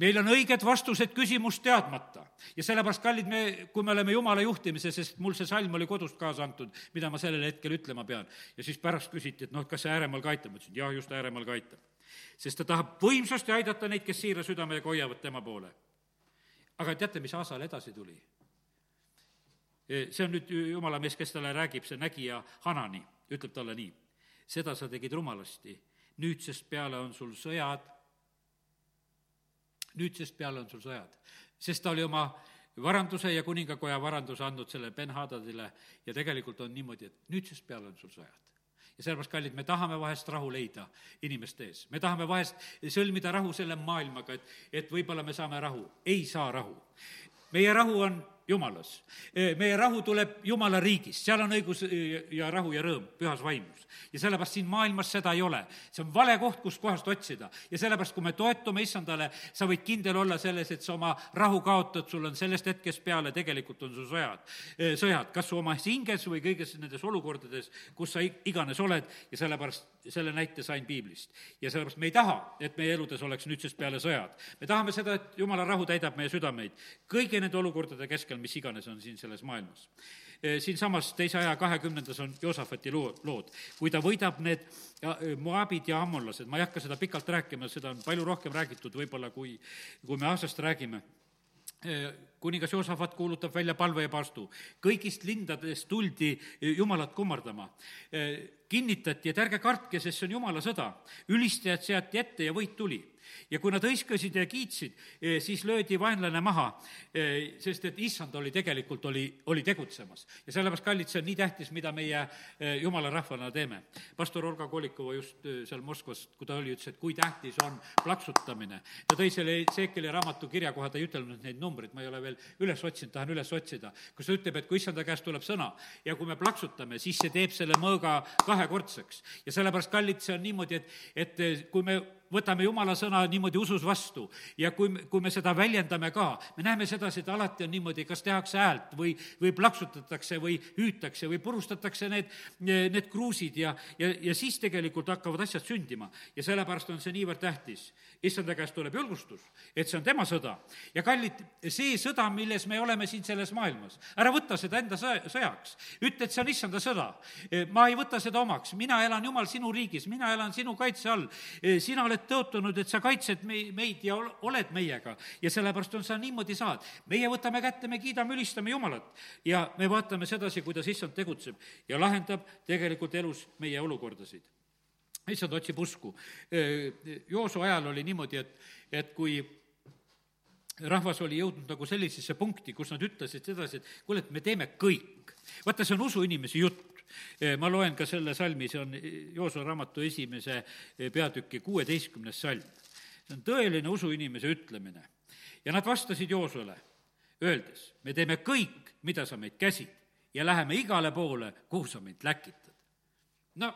meil on õiged vastused küsimust teadmata ja sellepärast, kallid, me, kui me oleme Jumala juhtimises, sest mul see salm oli kodust kaasa antud, mida ma sellel hetkel ütlema pean, ja siis pärast küsiti, et noh, kas see ääremaal ka aitab, ma ütlesin, jah, just ääremaal ka aitab. sest ta tahab võimsasti aidata neid, kes siira südamega hoiavad tema poole. aga teate, mis Aasal edasi tuli? E, see on nüüd jumala mees, kes talle räägib, see nägija Hanani, ütleb talle nii, seda sa tegid rumalasti, nüüdsest peale on sul sõjad nüüdsest peale on sul sõjad. sest ta oli oma varanduse ja kuningakoja varanduse andnud selle Ben-Hadadile ja tegelikult on niimoodi, et nüüdsest peale on sul sõjad ja sellepärast, kallid, me tahame vahest rahu leida inimeste ees. me tahame vahest sõlmida rahu selle maailmaga, et, et võib-olla me saame rahu. ei saa rahu. meie rahu on jumalas. meie rahu tuleb Jumala riigist, seal on õigus ja rahu ja rõõm pühas vaimus. ja sellepärast siin maailmas seda ei ole. see on vale koht, kust kohast otsida. ja sellepärast, kui me toetume issandale, sa võid kindel olla selles, et sa oma rahu kaotad, sul on sellest hetkest peale tegelikult on su sõjad, sõjad, kas su oma hinges või kõiges nendes olukordades, kus sa iganes oled ja sellepärast selle näite sain piiblist. ja sellepärast me ei taha, et meie eludes oleks nüüdsest peale sõjad. me tahame seda, et jumala rahu täidab meie südameid kõigi nende olukordade keskel, keskel, mis iganes on siin selles maailmas. E, siinsamas teise aja kahekümnendas on Joosafati loo, lood, kui ta võidab need e, moabid ja ammonlased, ma ei hakka seda pikalt rääkima, seda on palju rohkem räägitud võib-olla, kui, kui me aastast räägime e, kuningas Joosafat kuulutab välja palve ja pastu. kõigist lindadest tuldi Jumalat kummardama. kinnitati, et ärge kartke, sest see on Jumala sõda. ülistajad seati ette ja võit tuli ja kui nad hõiskasid ja kiitsid, eh, siis löödi vaenlane maha, eh, sest et issand oli tegelikult, oli, oli tegutsemas. ja sellepärast, kallid, see on nii tähtis, mida meie eh, jumala rahvana teeme. pastor Olga Kolikova just seal Moskvas, kui ta oli, ütles, et kui tähtis on plaksutamine. ta tõi selle Seekeli raamatu kirjakoha, ta ei ütelnud neid numbreid, ma ei ole veel üles otsinud, tahan üles otsida, kus ta ütleb, et kui issanda käest tuleb sõna ja kui me plaksutame, siis see teeb selle mõõga kahekordseks. ja sellepärast, kallid, see on niimoodi, et, et kui me võtame jumala sõna niimoodi usus vastu ja kui, kui me seda väljendame ka, me näeme sedasi, et alati on niimoodi, kas tehakse häält või, või plaksutatakse või hüütakse või purustatakse need, need kruusid ja, ja, ja siis tegelikult hakkavad asjad sündima. ja sellepärast on see niivõrd tähtis. issanda käest tuleb julgustus, et see on tema sõda. ja kallid, see sõda, milles me oleme siin selles maailmas, ära võta seda enda sõja, sõjaks. ütle, et see on issanda sõda. ma ei võta seda omaks, mina elan, Jumal, sinu riigis, mina elan sinu kaitse all, sina oled oled tõotunud, et sa kaitsed mei-, meid ja oled meiega ja sellepärast on sa niimoodi saad. meie võtame kätte, me kiidame, ülistame Jumalat ja me vaatame sedasi, kuidas issand tegutseb ja lahendab tegelikult elus meie olukordasid issand otsib usku. Joosu ajal oli niimoodi, et, et kui rahvas oli jõudnud nagu sellisesse punkti, kus nad ütlesid sedasi, et kuule, et me teeme kõik. vaata, see on usuinimese jutt Eh, ma loen ka selle salmi, see on Joosua raamatu esimese eh, peatüki kuueteistkümnes salm. see on tõeline usuinimese ütlemine. ja nad vastasid Joosuale, öeldes, me teeme kõik, mida sa meid käsid ja läheme igale poole, kuhu sa meid läkitad. no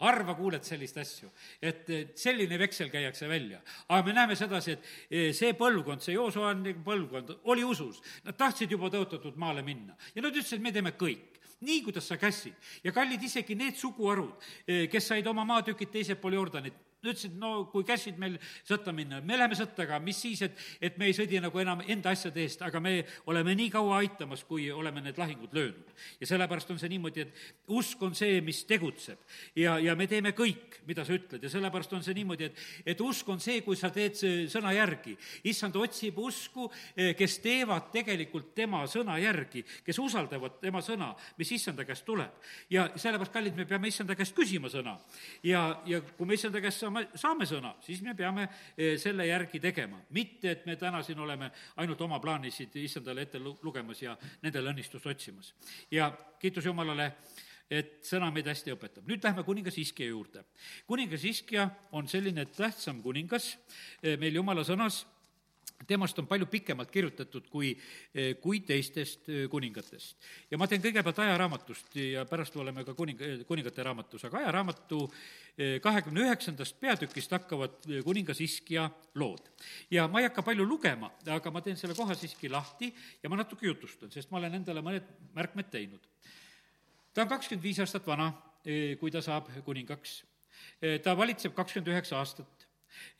harva kuuled sellist asju, et selline veksel käiakse välja. aga me näeme sedasi, et eh, see põlvkond, see Joosuani põlvkond oli usus, nad tahtsid juba tõotatud maale minna ja nad ütlesid, me teeme kõik nii, kuidas sa käsid. ja kallid, isegi need suguharud, eh, kes said oma maatükid teisel pool Jordanit, ütlesid, no kui käsid meil sõtta minna, me läheme sõtta, aga mis siis, et, et me ei sõdi nagu enam enda asjade eest, aga me oleme nii kaua aitamas, kui oleme need lahingud löönud. ja sellepärast on see niimoodi, et usk on see, mis tegutseb. ja, ja me teeme kõik, mida sa ütled ja sellepärast on see niimoodi, et, et usk on see, kui sa teed sõna järgi. issand otsib usku, eh, kes teevad tegelikult tema sõna järgi, kes usaldavad tema sõna, mis issanda käest tuleb. ja sellepärast, kallid, me peame issanda käest küsima sõna. ja, ja kui me issanda käest saame, saame sõna, siis me peame eh, selle järgi tegema. mitte, et me täna siin oleme ainult oma plaanisid issandale ette lugemas ja nendele õnnistust otsimas. ja kiitus Jumalale, et sõna meid hästi õpetab. nüüd lähme kuningas Iskja juurde. kuningas Iskja on selline tähtsam kuningas eh, meil Jumala sõnas temast on palju pikemalt kirjutatud kui, eh, kui teistest eh, kuningatest. ja ma teen kõigepealt ajaraamatust ja pärast oleme ka kuning, eh, kuningate raamatus, aga ajaraamatu kahekümne üheksandast peatükist hakkavad kuningas Iskja lood. ja ma ei hakka palju lugema, aga ma teen selle koha siiski lahti ja ma natuke jutustan, sest ma olen endale mõned märkmed teinud. ta on kakskümmend viis aastat vana, kui ta saab kuningaks. ta valitseb kakskümmend üheksa aastat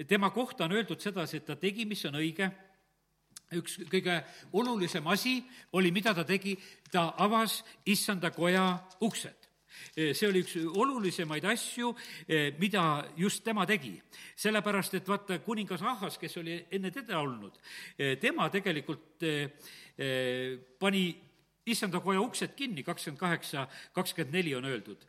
tema kohta on öeldud sedasi, et ta tegi, mis on õige, üks kõige olulisem asi oli, mida ta tegi, ta avas issanda koja uksed. See oli üks olulisemaid asju, mida just tema tegi. sellepärast, et vaata, kuningas Ahas, kes oli enne teda olnud, tema tegelikult pani issanda koja uksed kinni, kakskümmend kaheksa, kakskümmend neli on öeldud.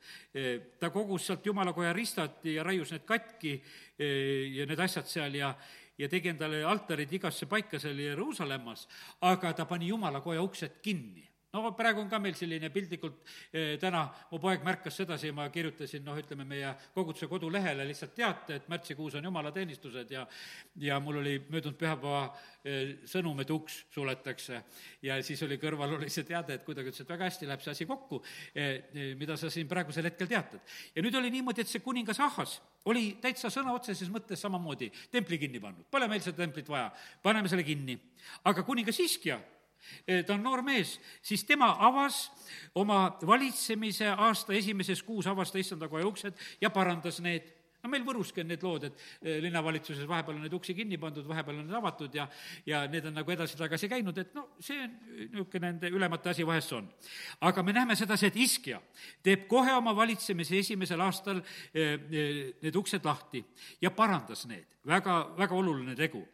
ta kogus sealt jumalakoja ristad ja raius need katki ja need asjad seal ja, ja tegi endale altarid igasse paika seal Jeruusalemmas, aga ta pani jumalakoja uksed kinni no praegu on ka meil selline piltlikult eh, täna, mu poeg märkas sedasi, ma kirjutasin noh, ütleme meie koguduse kodulehele lihtsalt teate, et märtsikuus on jumalateenistused ja ja mul oli möödunud pühapäeva eh, sõnum, et uks suletakse. ja siis oli kõrval oli see teade, et kuidagi ütles, et väga hästi läheb see asi kokku eh,, mida sa siin praegusel hetkel teatad. ja nüüd oli niimoodi, et see kuningas Ahhas oli täitsa sõna otseses mõttes samamoodi templi kinni pannud, pole meil seda templit vaja, paneme selle kinni. aga kuningas Iskja ta on noor mees, siis tema avas oma valitsemise aasta esimeses kuus, avas ta issanda koja uksed ja parandas need. No meil Võruski on need lood, et eh, linnavalitsuses vahepeal on neid uksi kinni pandud, vahepeal on need avatud ja, ja need on nagu edasi-tagasi käinud, et no see on niisugune nende ülemate asi vahest on. aga me näeme sedasi, et Iskja teeb kohe oma valitsemise esimesel aastal eh, need uksed lahti ja parandas need, väga, väga oluline tegu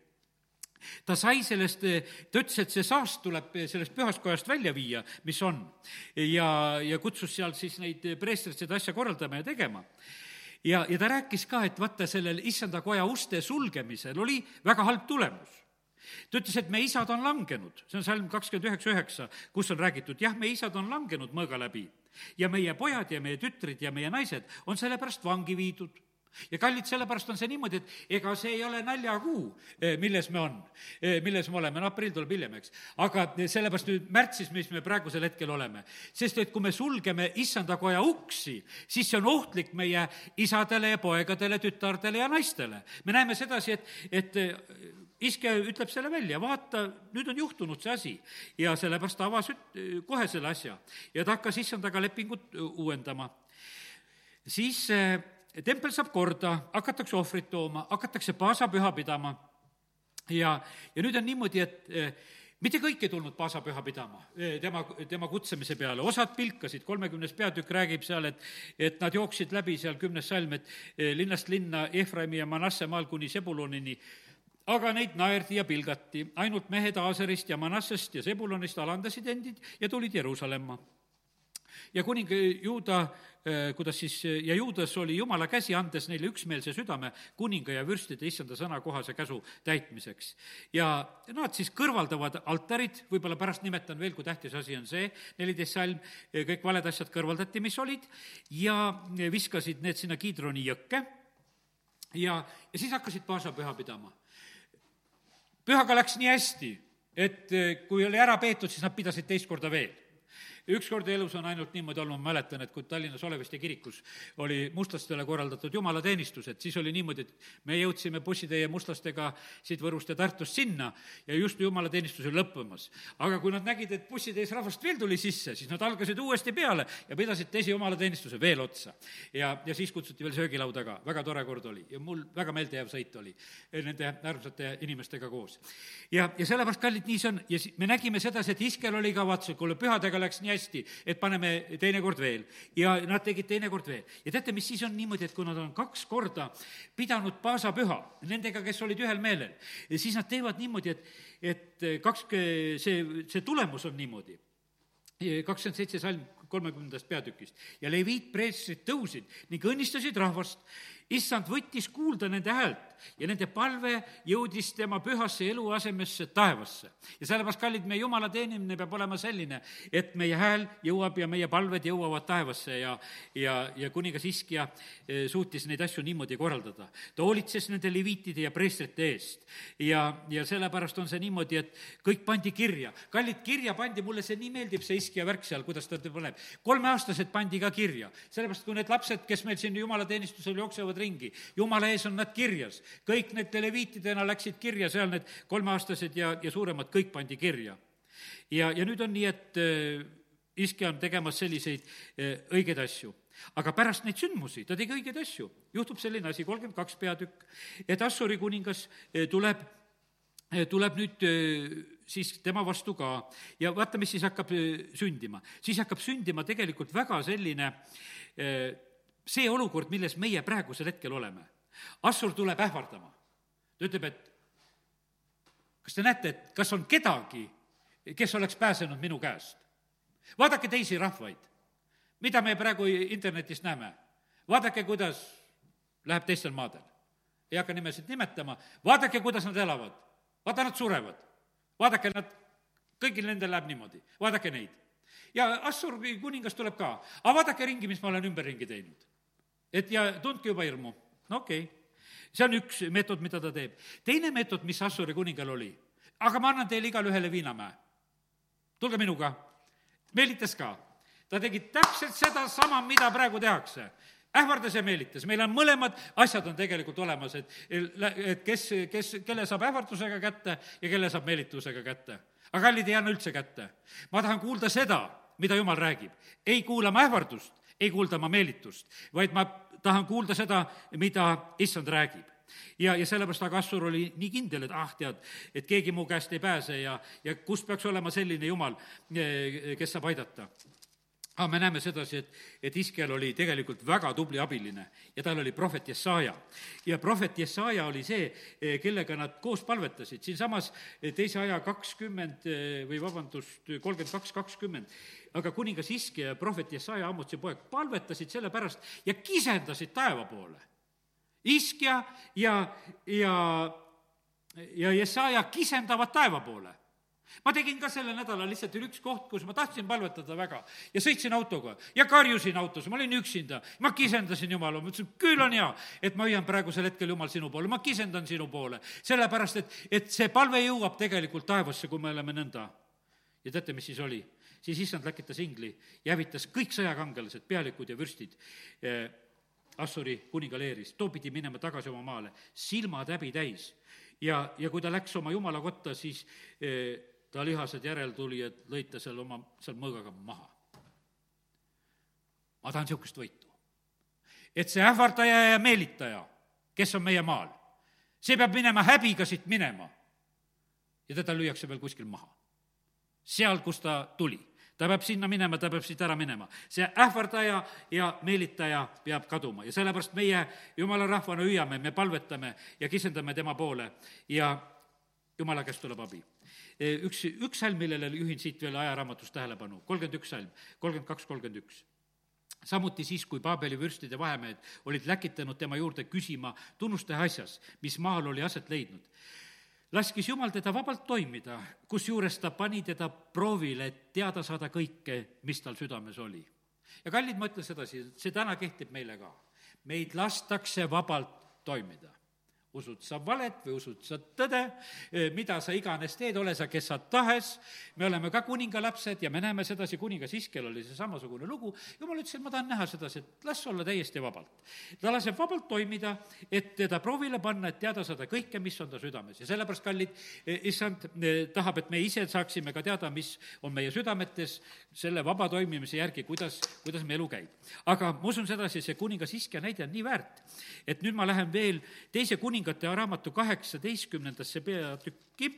ta sai sellest, ta ütles, et see saast tuleb sellest pühast kojast välja viia, mis on. ja, ja kutsus seal siis neid preestreid seda asja korraldama ja tegema. ja, ja ta rääkis ka, et vaata, sellel issanda koja uste sulgemisel oli väga halb tulemus ta ütles, et me isad on langenud, see on salm kakskümmend üheksa üheksa, kus on räägitud, jah, me isad on langenud mõõga läbi ja meie pojad ja meie tütrid ja meie naised on sellepärast vangi viidud ja kallid, sellepärast on see niimoodi, et ega see ei ole naljakuu, eh, milles me on, eh, milles me oleme, no aprill tuleb hiljem, eks. aga sellepärast nüüd märtsis, mis me praegusel hetkel oleme. sest et kui me sulgeme issanda koja uksi, siis see on ohtlik meie isadele ja poegadele, tütardele ja naistele. me näeme sedasi, et, et eh, iske ütleb selle välja, vaata, nüüd on juhtunud see asi. ja sellepärast ta avas kohe selle asja ja ta hakkas issandaga lepingut uuendama. siis tempel saab korda, hakatakse ohvrit tooma, hakatakse paasapüha pidama. Ja, ja nüüd on niimoodi, et eh, mitte kõik ei tulnud paasapüha pidama eh, tema, tema kutsemise peale, osad pilkasid, kolmekümnes peatükk räägib seal, et, et nad jooksid läbi seal kümnes salm, et eh, linnast linna Efraimi ja Manasse maal kuni Sebulonini, aga neid naerdi ja pilgati, ainult mehed Aaserist ja Manassest ja Sebulonist alandasid endid ja tulid Jeruusalemma ja kuning Juuda, eh, kuidas siis, ja Juudas oli Jumala käsi, andes neile üksmeelse südame kuninga ja vürstide issanda sõnakohase käsu täitmiseks. ja nad siis kõrvaldavad altarid, võib-olla pärast nimetan veel, kui tähtis asi on see, neliteist salm, eh, kõik valed asjad kõrvaldati, mis olid, ja viskasid need sinna Kiidroni jõkke ja, ja siis hakkasid paasapüha pidama. pühaga läks nii hästi, et eh, kui oli ära peetud, siis nad pidasid teist korda veel ükskord elus on ainult niimoodi olnud, ma mäletan, et kui Tallinnas Oleviste kirikus oli mustlastele korraldatud jumalateenistused, siis oli niimoodi, et me jõudsime bussitäie mustlastega siit Võrust ja Tartust sinna ja just jumalateenistus oli lõppemas. aga kui nad nägid, et bussitäis rahvast veel tuli sisse, siis nad algasid uuesti peale ja pidasid teise jumalateenistuse veel otsa. ja, ja siis kutsuti veel söögilaud taga, väga tore kord oli ja mul väga meeldejääv sõit oli nende armsate inimestega koos. ja, ja sellepärast, kallid, nii see on ja si-, me nägime sedasi, et Iskel oli kavatsus, kuule, pühadega läks nii hästi, et paneme teinekord veel. ja nad tegid teinekord veel. ja teate, mis siis on niimoodi, et kui nad on kaks korda pidanud paasapüha nendega, kes olid ühel meelel, siis nad teevad niimoodi, et, et kaks, see, see tulemus on niimoodi kakskümmend seitse salm kolmekümnendast peatükist. ja leviit preestrid tõusid ning õnnistasid rahvast. Issand võttis kuulda nende häält ja nende palve jõudis tema pühasse eluasemesse taevasse. ja sellepärast, kallid, meie jumala teenimine peab olema selline, et meie hääl jõuab ja meie palved jõuavad taevasse ja, ja, ja kuningas Iskja eh, suutis neid asju niimoodi korraldada. ta hoolitses nende leviitide ja preestrite eest ja, ja sellepärast on see niimoodi, et kõik pandi kirja. kallid, kirja pandi, mulle see nii meeldib, see Iskja värk seal, kuidas ta paneb. kolmeaastased pandi ka kirja, sellepärast kui need lapsed, kes meil siin jumalateenistusel jooksevad ringi, jumala ees on nad kirjas kõik need televiitidena läksid kirja, seal need kolmeaastased ja, ja suuremad, kõik pandi kirja. ja, ja nüüd on nii, et äh, iske on tegemas selliseid äh, õigeid asju aga pärast neid sündmusi ta tegi õigeid asju. juhtub selline asi, kolmkümmend kaks peatükk, et Assuri kuningas äh, tuleb, tuleb nüüd siis tema vastu ka ja vaata, mis siis hakkab sündima. siis hakkab sündima tegelikult väga selline see olukord, milles meie praegusel hetkel oleme Assur tuleb ähvardama. ta ütleb, et kas te näete, et kas on kedagi, kes oleks pääsenud minu käest? vaadake teisi rahvaid, mida me praegu internetist näeme. vaadake, kuidas läheb teistel maadel. ei hakka nimesid nimetama, vaadake, kuidas nad elavad. vaata, nad surevad. vaadake, nad, kõigil nendel läheb niimoodi, vaadake neid. ja Assuri kuningas tuleb ka, aga vaadake ringi, mis ma olen ümberringi teinud. Et ja tundke juba hirmu no okei okay., see on üks meetod, mida ta teeb. teine meetod, mis Assuri kuningal oli, aga ma annan teile igale ühele viinamäe. tulge minuga. meelitas ka. ta tegi täpselt sedasama, mida praegu tehakse ähvardas ja meelitas, meil on mõlemad asjad on tegelikult olemas, et, et kes, kes, kelle saab ähvardusega kätte ja kelle saab meelitusega kätte. aga kallid ei anna üldse kätte. ma tahan kuulda seda, mida jumal räägib. ei kuula ma ähvardust, ei kuulda ma meelitust, vaid ma tahan kuulda seda, mida issand räägib. Ja, ja sellepärast Agassur oli nii kindel, et ah, tead, et keegi mu käest ei pääse ja, ja kus peaks olema selline jumal, kes saab aidata aga me näeme sedasi, et, et Iskel oli tegelikult väga tubli abiline ja tal oli prohvet Jesaja. ja prohvet Jesaja oli see, eh, kellega nad koos palvetasid, siinsamas eh, teise aja kakskümmend või vabandust, kolmkümmend kaks, kakskümmend, aga kuningas Iske ja prohvet Jesaja, Ammutsi poeg, palvetasid selle pärast ja kisendasid taeva poole. Iskja ja, ja, ja Jesaja kisendavad taeva poole ma tegin ka sellel nädalal, lihtsalt oli üks koht, kus ma tahtsin palvetada väga ja sõitsin autoga ja karjusin autos, ma olin üksinda, ma kisendasin Jumala, ma ütlesin, küll on hea, et ma hoian praegusel hetkel, Jumal, sinu poole, ma kisendan sinu poole. sellepärast, et, et see palve jõuab tegelikult taevasse, kui me oleme nõnda. ja teate, mis siis oli? siis issand läkitas ingli ja hävitas kõik sõjakangelased, pealikud ja vürstid eh, Assuri kuninga leeris. too pidi minema tagasi oma maale, silmad häbi täis. ja, ja kui ta läks oma jumala kotta, siis eh, ta lihased järeltulijad lõid ta seal oma, seal mõõgaga maha. ma tahan niisugust võitu. et see ähvardaja ja meelitaja, kes on meie maal, see peab minema häbiga siit minema. ja teda lüüakse veel kuskil maha. seal, kust ta tuli ta peab sinna minema, ta peab siit ära minema. see ähvardaja ja meelitaja peab kaduma ja sellepärast meie jumala rahvana hüüame, me palvetame ja kisendame tema poole ja jumala käest tuleb abi. Üks, üks salm, millele juhin siit veel ajaraamatust tähelepanu, kolmkümmend üks salm, kolmkümmend kaks, kolmkümmend üks samuti siis, kui Paabeli vürstide vahemehed olid läkitanud tema juurde küsima tunnuste asjas, mis maal oli aset leidnud laskis Jumal teda vabalt toimida, kusjuures ta pani teda proovile, et teada saada kõike, mis tal südames oli. ja kallid, ma ütlen sedasi, see täna kehtib meile ka. meid lastakse vabalt toimida. Usud sa valet või usud sa tõde, mida sa iganes teed, ole sa kes sa tahes, me oleme ka kuningalapsed ja me näeme sedasi, kuningas Iskel oli see samasugune lugu, jumal ütles, et ma tahan näha sedasi, et las olla täiesti vabalt. Ta laseb vabalt toimida, et teda proovile panna, et teada saada kõike, mis on ta südames ja sellepärast, kallid, issand tahab, et me ise saaksime ka teada, mis on meie südametes, selle vaba toimimise järgi, kuidas, kuidas meie elu käib. aga ma usun sedasi, see kuningas Iske näide on nii väärt, et nüüd ma lähen veel teise kuninga kuningate raamatu kaheksateistkümnendasse peatükki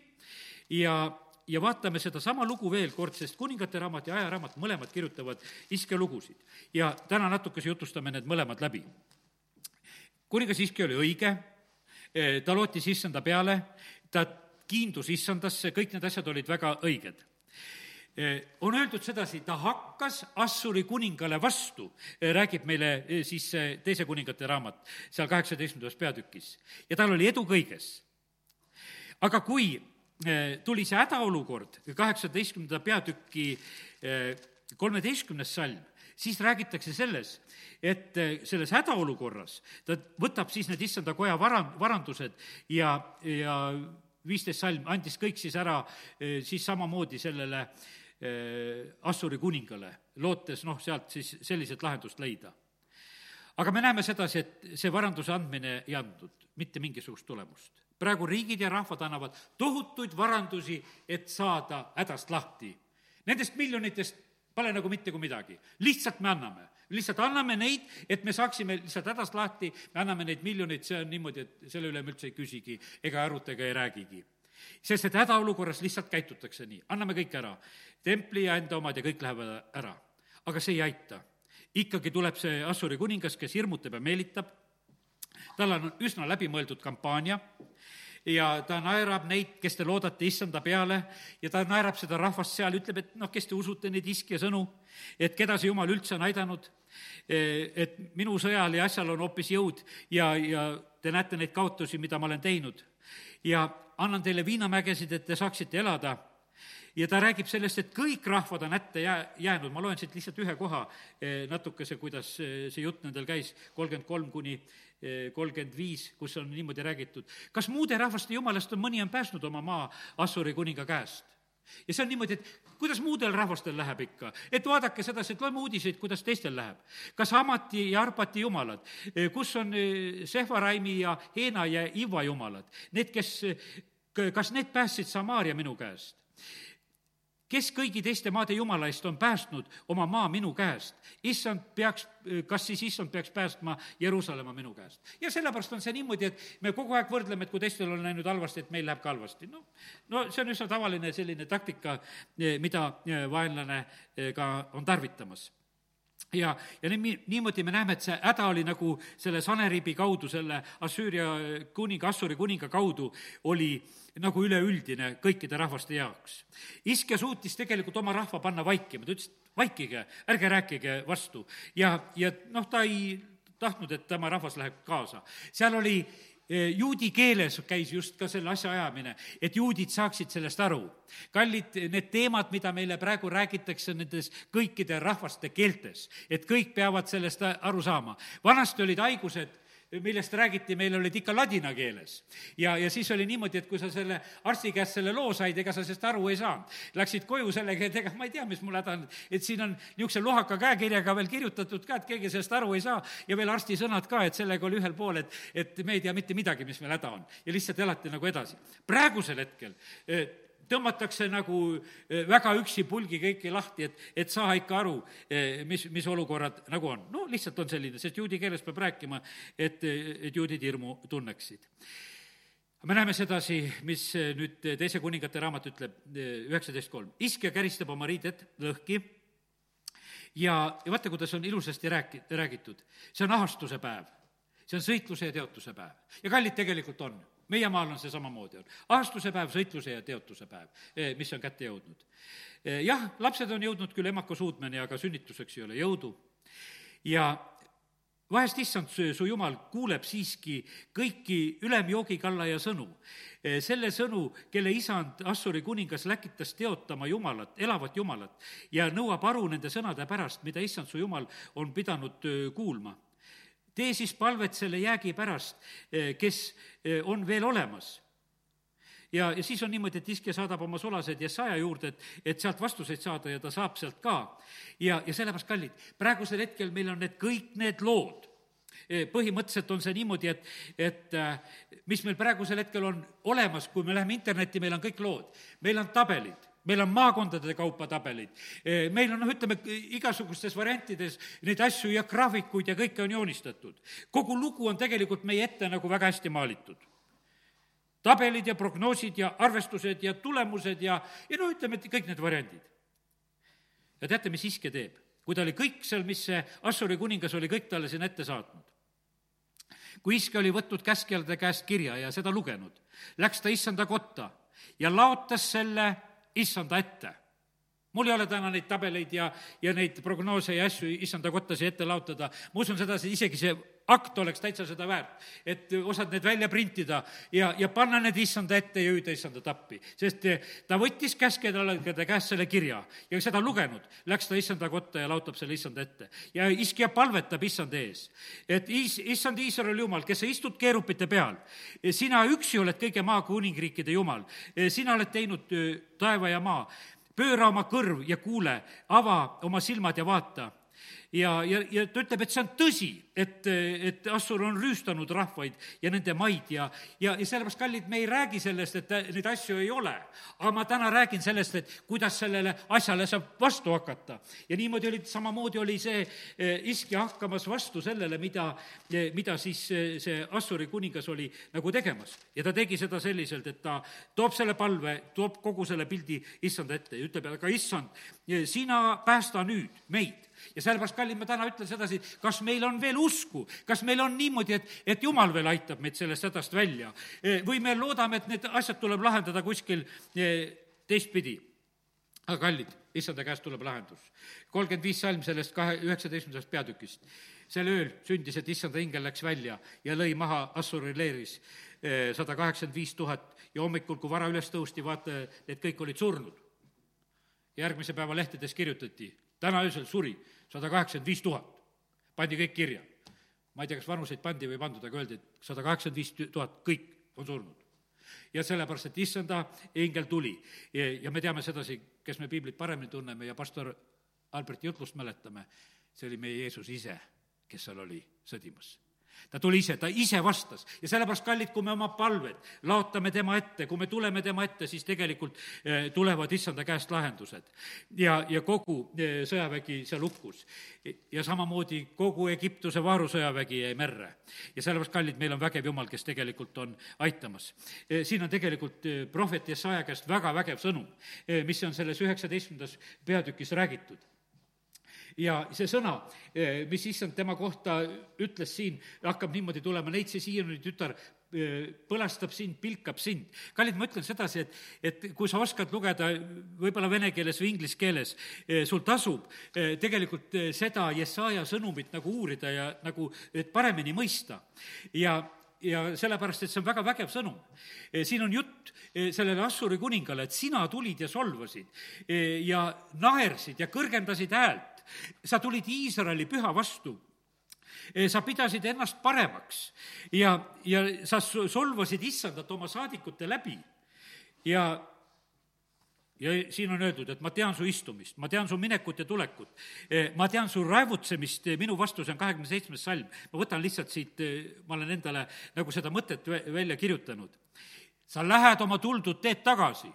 ja, ja vaatame sedasama lugu veel kord, sest kuningate raamat ja ajaraamat mõlemad kirjutavad iskelugusid. ja täna natukese jutustame need mõlemad läbi. kuningas Iske oli õige, eh, ta lootis issanda peale, ta kiindus issandasse, kõik need asjad olid väga õiged Eh, on öeldud sedasi, ta hakkas Assuri kuningale vastu, eh, räägib meile siis teise kuningate raamat seal kaheksateistkümnendas peatükis. ja tal oli edu kõiges. aga kui tuli see hädaolukord, kaheksateistkümnenda peatüki kolmeteistkümnes salm, siis räägitakse selles, et selles hädaolukorras ta võtab siis need issanda koja vara, varandused ja, ja viisteist salm andis kõik siis ära siis samamoodi sellele Assuri kuningale, lootes noh, sealt siis selliselt lahendust leida. aga me näeme sedasi, et see varanduse andmine ei andnud mitte mingisugust tulemust. Praegu riigid ja rahvad annavad tohutuid varandusi, et saada hädast lahti. Nendest miljonitest pole nagu mitte kui midagi, lihtsalt me anname lihtsalt anname neid, et me saaksime lihtsalt hädast lahti, me anname neid miljoneid, see on niimoodi, et selle üle me üldse ei küsigi ega aruta ega ei räägigi sest et hädaolukorras lihtsalt käitutakse nii, anname kõik ära. templi ja enda omad ja kõik lähevad ära. aga see ei aita. ikkagi tuleb see Assuri kuningas, kes hirmutab ja meelitab, tal on üsna läbimõeldud kampaania ja ta naerab neid, kes te loodate issanda peale ja ta naerab seda rahvast seal, ütleb, et noh, kes te usute neid iskja sõnu, et keda see jumal üldse on aidanud, et minu sõjal ja asjal on hoopis jõud ja, ja te näete neid kaotusi, mida ma olen teinud. ja annan teile viinamägesid, et te saaksite elada. Ja ta räägib sellest, et kõik rahvad on hätta jää, jäänud, ma loen siit lihtsalt ühe koha eh, natukese, kuidas eh, see jutt nendel käis, kolmkümmend kolm kuni eh, kolmkümmend viis, kus on niimoodi räägitud. kas muude rahvaste jumalast on mõni on päästnud oma maa Assuri kuninga käest? ja see on niimoodi, et kuidas muudel rahvastel läheb ikka, et vaadake sedasi, et loeme uudiseid, kuidas teistel läheb. kas Hamati ja Arpati jumalad, kus on eh, Sehvaraimi ja Heena ja Iva jumalad, need, kes, kas need päästsid Samaaria minu käest? Kes kõigi teiste maade jumala eest on päästnud oma maa minu käest, issand peaks, kas siis issand peaks päästma Jeruusalemma minu käest? ja sellepärast on see niimoodi, et me kogu aeg võrdleme, et kui teistel on läinud halvasti, et meil läheb ka halvasti. no, no see on üsna tavaline selline taktika, mida vaenlane ka on tarvitamas ja, ja nii, niimoodi me näeme, et see häda oli nagu selle Saneribi kaudu, selle Assüüria kuninga, Assuri kuninga kaudu oli nagu üleüldine kõikide rahvaste jaoks. Iske suutis tegelikult oma rahva panna vaikima, ta ütles, et vaikige, ärge rääkige vastu. ja, ja noh, ta ei tahtnud, et tema rahvas läheb kaasa. seal oli juudi keeles käis just ka selle asja ajamine, et juudid saaksid sellest aru. kallid, need teemad, mida meile praegu räägitakse nendes kõikide rahvaste keeltes, et kõik peavad sellest aru saama. vanasti olid haigused millest räägiti, meil olid ikka ladina keeles. ja, ja siis oli niimoodi, et kui sa selle arsti käest selle loo said, ega sa sellest aru ei saanud. Läksid koju sellega, et ega ma ei tea, mis mul häda on, et siin on niisuguse lohaka käekirjaga veel kirjutatud ka, et keegi sellest aru ei saa ja veel arsti sõnad ka, et sellega oli ühel pool, et, et me ei tea mitte midagi, mis meil häda on. ja lihtsalt elati nagu edasi. praegusel hetkel tõmmatakse nagu eh, väga üksi pulgi kõiki lahti, et, et saa ikka aru, eh, mis, mis olukorrad nagu on. no lihtsalt on selline, sest juudi keeles peab rääkima, et, et juudid hirmu tunneksid me näeme sedasi, mis nüüd Teise kuningate raamat ütleb, eh, üheksateist kolm. iskja käristab oma riided lõhki ja, ja vaata, kuidas on ilusasti rääki-, räägitud. see on ahastuse päev, see on sõitluse ja teotuse päev. ja kallid tegelikult on meie maal on see samamoodi on. ahastuse päev, sõitluse ja teotuse päev, eh, mis on kätte jõudnud. Eh, jah, lapsed on jõudnud küll emaka suudmeni, aga sünnituseks ei ole jõudu. ja vahest, issand, su jumal kuuleb siiski kõiki ülemjoogi kallaja sõnu. Eh, selle sõnu, kelle isand, Assuri kuningas, läkitas teotama Jumalat, elavat Jumalat ja nõuab aru nende sõnade pärast, mida issand su jumal on pidanud kuulma tee siis palvet selle jäägi pärast, kes on veel olemas ja, ja siis on niimoodi, et iskja saadab oma sulased Jesaja juurde, et, et sealt vastuseid saada ja ta saab sealt ka. ja, ja sellepärast, kallid, praegusel hetkel meil on need kõik need lood põhimõtteliselt on see niimoodi, et, et mis meil praegusel hetkel on olemas, kui me läheme internetti, meil on kõik lood. meil on tabelid, meil on maakondade kaupa tabelid, meil on noh, ütleme, igasugustes variantides neid asju ja graafikuid ja kõike on joonistatud. kogu lugu on tegelikult meie ette nagu väga hästi maalitud tabelid ja prognoosid ja arvestused ja tulemused ja, ja no ütleme, et kõik need variandid. ja teate, mis Iske teeb? kui ta oli kõik seal, mis see Assuri kuningas oli kõik talle sinna ette saatnud. kui Iske oli võtnud käskjade käest kirja ja seda lugenud, läks ta issanda kotta ja laotas selle issanda ette. Mul ei ole täna neid tabeleid ja, ja neid prognoose ja asju issanda kotta siia ette laotada, ma usun sedasi, isegi see akt oleks täitsa seda väärt, et osad need välja printida ja, ja panna need issanda ette ja hüüda issanda tappi. sest eh, ta võttis käskedalade käest selle kirja ja seda lugenud, läks ta issanda kotta ja laotab selle issanda ette. ja iskja palvetab issanda ees, et is-, issand Iisraeli jumal, kes sa istud keerupite peal, sina üksi oled kõige maa kuningriikide jumal, sina oled teinud taeva ja maa, pööra oma kõrv ja kuule, ava oma silmad ja vaata ja, ja, ja ta ütleb, et see on tõsi, et, et Assur on rüüstanud rahvaid ja nende maid ja, ja, ja sellepärast, kallid, me ei räägi sellest, et neid asju ei ole. aga ma täna räägin sellest, et kuidas sellele asjale saab vastu hakata. ja niimoodi oli, samamoodi oli see eh, iskja hakkamas vastu sellele, mida, eh, mida siis eh, see Assuri kuningas oli nagu tegemas. ja ta tegi seda selliselt, et ta toob selle palve, toob kogu selle pildi issanda ette ja ütleb, aga issand, sina päästa nüüd meid ja sellepärast, kallid, ma täna ütlen sedasi, kas meil on veel usku, kas meil on niimoodi, et, et jumal veel aitab meid sellest hädast välja või me loodame, et need asjad tuleb lahendada kuskil eh, teistpidi. aga kallid, issanda käest tuleb lahendus. kolmkümmend viis salm sellest kahe, üheksateistkümnendast peatükist. sel ööl sündis, et issanda ingel läks välja ja lõi maha Assuri leeris eh, sada kaheksakümmend viis tuhat ja hommikul, kui vara üles tõusti, vaata, need kõik olid surnud. järgmise päeva lehtedes kirjutati, täna öösel suri sada kaheksakümmend viis tuhat, pandi kõik kirja. ma ei tea, kas vanuseid pandi või ei pandud, aga öeldi, et sada kaheksakümmend viis tuhat, kõik on surnud. ja sellepärast, et issanda ingel tuli ja, me teame sedasi, kes me piiblit paremini tunneme ja pastor Alberti jutlust mäletame, see oli meie Jeesus ise, kes seal oli sõdimas ta tuli ise, ta ise vastas ja sellepärast, kallid, kui me oma palved laotame tema ette, kui me tuleme tema ette, siis tegelikult eh, tulevad issanda käest lahendused. ja, ja kogu eh, sõjavägi seal hukkus. ja samamoodi kogu Egiptuse vaarusõjavägi jäi merre. ja sellepärast, kallid, meil on vägev Jumal, kes tegelikult on aitamas. Eh, siin on tegelikult prohvet Jesaja käest väga vägev sõnum, mis on selles üheksateistkümnendas peatükis räägitud ja see sõna, eh, mis issand tema kohta ütles siin, hakkab niimoodi tulema, neid see Siionini tütar eh, põlastab sind, pilkab sind. kallid, ma ütlen sedasi, et, et kui sa oskad lugeda võib-olla vene keeles või inglise keeles, eh, sul tasub tegelikult seda Jesaja sõnumit nagu uurida ja nagu, et paremini mõista. ja, ja sellepärast, et see on väga vägev sõnum. siin on jutt sellele Assuri kuningale, et sina tulid ja solvasid ja naersid ja kõrgendasid häält sa tulid Iisraeli püha vastu. Sa pidasid ennast paremaks ja, ja sa solvasid issandat oma saadikute läbi. Ja ja siin on öeldud, et ma tean su istumist, ma tean su minekut ja tulekut, ma tean su raevutsemist, minu vastus on kahekümne seitsmes salm, ma võtan lihtsalt siit, ma olen endale nagu seda mõtet välja kirjutanud. sa lähed oma tuldud teed tagasi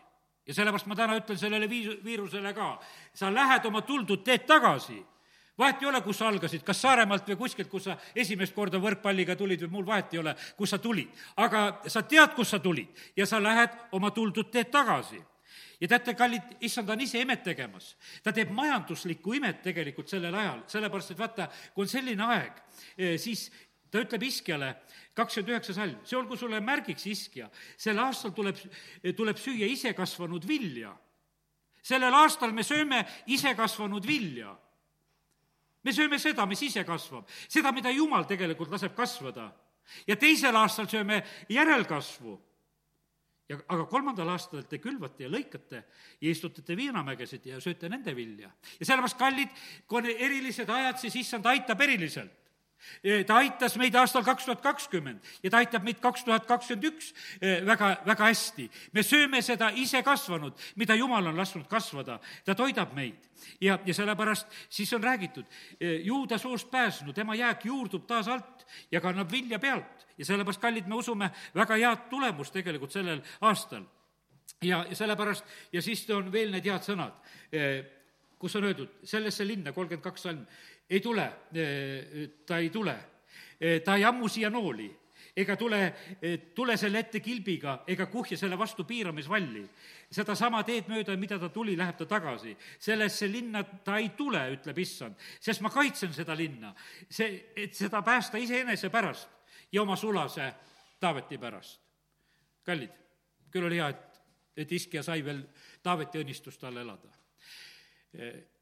ja sellepärast ma täna ütlen sellele viis-, viirusele ka, sa lähed oma tuldud teed tagasi. vahet ei ole, kus sa algasid, kas Saaremaalt või kuskilt, kus sa esimest korda võrkpalliga tulid või mul vahet ei ole, kus sa tulid. aga sa tead, kust sa tulid ja sa lähed oma tuldud teed tagasi ja teate, kallid, issand on ise imet tegemas. ta teeb majanduslikku imet tegelikult sellel ajal, sellepärast et vaata, kui on selline aeg, eh, siis ta ütleb iskjale, kakskümmend üheksa salm, see olgu sulle märgiks, iskja, sel aastal tuleb, tuleb süüa isekasvanud vilja. sellel aastal me sööme isekasvanud vilja. me sööme seda, mis ise kasvab, seda, mida Jumal tegelikult laseb kasvada. ja teisel aastal sööme järelkasvu ja aga kolmandal aastal te külvate ja lõikate ja istutate viinamägesid ja sööte nende vilja. ja sellepärast, kallid, kui on erilised ajad, siis issand aitab eriliselt ta aitas meid aastal kaks tuhat kakskümmend ja ta aitab meid kaks tuhat kakskümmend üks väga, väga hästi. me sööme seda ise kasvanud, mida Jumal on lasknud kasvada, ta toidab meid. ja, ja sellepärast siis on räägitud, juuda suust pääsnud, tema jääk juurdub taas alt ja kannab vilja pealt. ja sellepärast, kallid, me usume väga head tulemust tegelikult sellel aastal. ja, ja sellepärast, ja siis on veel need head sõnad, kus on öeldud, sellesse linna, kolmkümmend kaks salm, ei tule, ta ei tule, ta ei ammu siia nooli ega tule, tule selle ette kilbiga ega kuhja selle vastu piiramisvalli. sedasama teed mööda, mida ta tuli, läheb ta tagasi. sellesse linna ta ei tule, ütleb issand, sest ma kaitsen seda linna. see, et seda päästa iseenese pärast ja oma sulase Taaveti pärast. kallid, küll oli hea, et, et Iskja sai veel Taaveti õnnistust all elada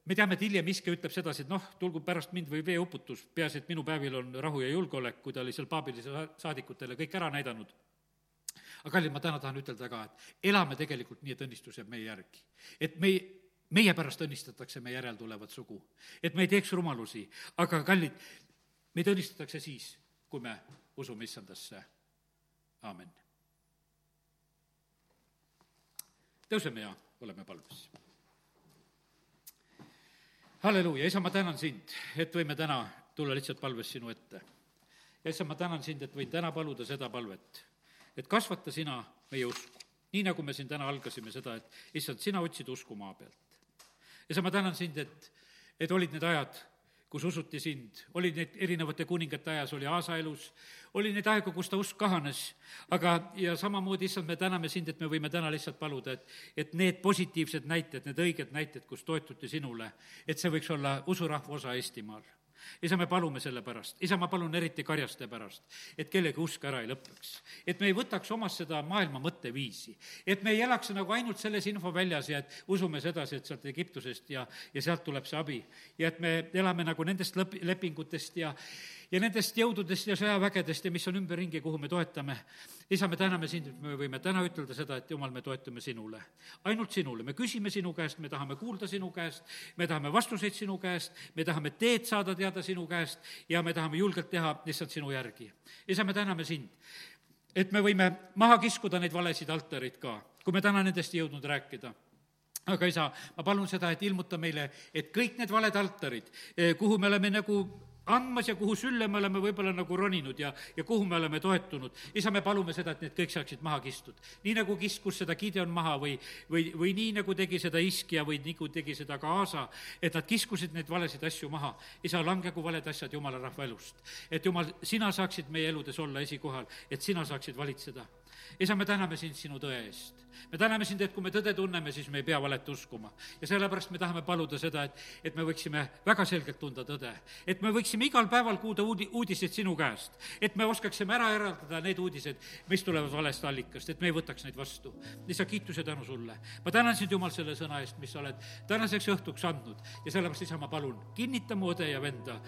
me teame, et hiljem Iske ütleb sedasi, et noh, tulgu pärast mind või veeuputus, peaasi, et minu päevil on rahu ja julgeolek, kui ta oli seal paabilise saadikutele kõik ära näidanud. aga kallid, ma täna tahan ütelda ka, et elame tegelikult nii, et õnnistus jääb meie järgi. et me ei, meie pärast õnnistatakse meie järeltulevat sugu. et me ei teeks rumalusi, aga kallid, meid õnnistatakse siis, kui me usume issandasse. aamen. tõuseme ja oleme palves halleluuja, isa, ma tänan sind, et võime täna tulla lihtsalt palves sinu ette. ja isa, ma tänan sind, et võin täna paluda seda palvet, et kasvata sina meie usku. nii, nagu me siin täna algasime seda, et issand, sina otsid usku maa pealt. isa, ma tänan sind, et, et olid need ajad, kus usuti sind, oli neid erinevate kuningate ajas, oli Aasa elus, oli neid aegu, kus ta usk kahanes, aga, ja samamoodi, issand, me täname sind, et me võime täna lihtsalt paluda, et, et need positiivsed näited, need õiged näited, kus toetuti sinule, et see võiks olla usurahva osa Eestimaal isa, me palume selle pärast, isa, ma palun eriti karjaste pärast, et kellegi usk ära ei lõpeks. et me ei võtaks omas seda maailma mõtteviisi, et me ei elaks nagu ainult selles infoväljas ja et usume sedasi, et sealt Egiptusest ja, ja sealt tuleb see abi. ja et me elame nagu nendest lõp-, lepingutest ja, ja nendest jõududest ja sõjavägedest ja mis on ümberringi, kuhu me toetame. isa, me täname sind, et me võime täna ütelda seda, et jumal, me toetume sinule. ainult sinule, me küsime sinu käest, me tahame kuulda sinu käest, me tahame vastuseid sinu käest, me tahame teed saada teada sinu käest ja me tahame julgelt teha lihtsalt sinu järgi. isa, me täname sind et me võime maha kiskuda neid valesid altareid ka, kui me täna nendest ei jõudnud rääkida aga isa, ma palun seda, et ilmuta meile, et kõik need valed altarid, eh, kuhu me oleme nagu andmas ja kuhu sülle me oleme võib-olla nagu roninud ja, ja kuhu me oleme toetunud. isa, me palume seda, et need kõik saaksid maha kistud. nii nagu kiskus seda Gideon maha või, või, või nii, nagu tegi seda Iskja või nagu tegi seda ka Aasa, et nad kiskusid neid valesid asju maha. isa, langegu valed asjad jumala rahva elust. et jumal, sina saaksid meie eludes olla esikohal, et sina saaksid valitseda. Isa, me täname sind sinu tõe eest me täname sind, et kui me tõde tunneme, siis me ei pea valet uskuma. ja sellepärast me tahame paluda seda, et, et me võiksime väga selgelt tunda tõde. et me võiksime igal päeval kuulda uudi-, uudiseid sinu käest. et me oskaksime ära eraldada need uudised, mis tulevad valest allikast, et me ei võtaks neid vastu. lihtsalt kiitus ja tänu sulle. ma tänan sind, Jumal, selle sõna eest, mis sa oled tänaseks õhtuks andnud ja sellepärast, isa, ma palun, kinnita mu õde ja venda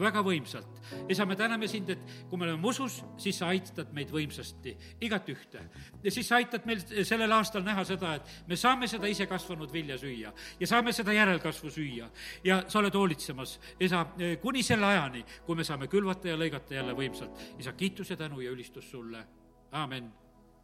väga võimsalt. isa, me täname sind, et kui me oleme usus, siis sa aitad meid võimsasti, igat ühte. ja siis sa aitad meil selle sellel aastal näha seda, et me saame seda isekasvanud vilja süüa ja saame seda järelkasvu süüa. ja sa oled hoolitsemas, isa, kuni selle ajani, kui me saame külvata ja lõigata jälle võimsalt. isa, kiitus ja tänu ja ülistus sulle, aamen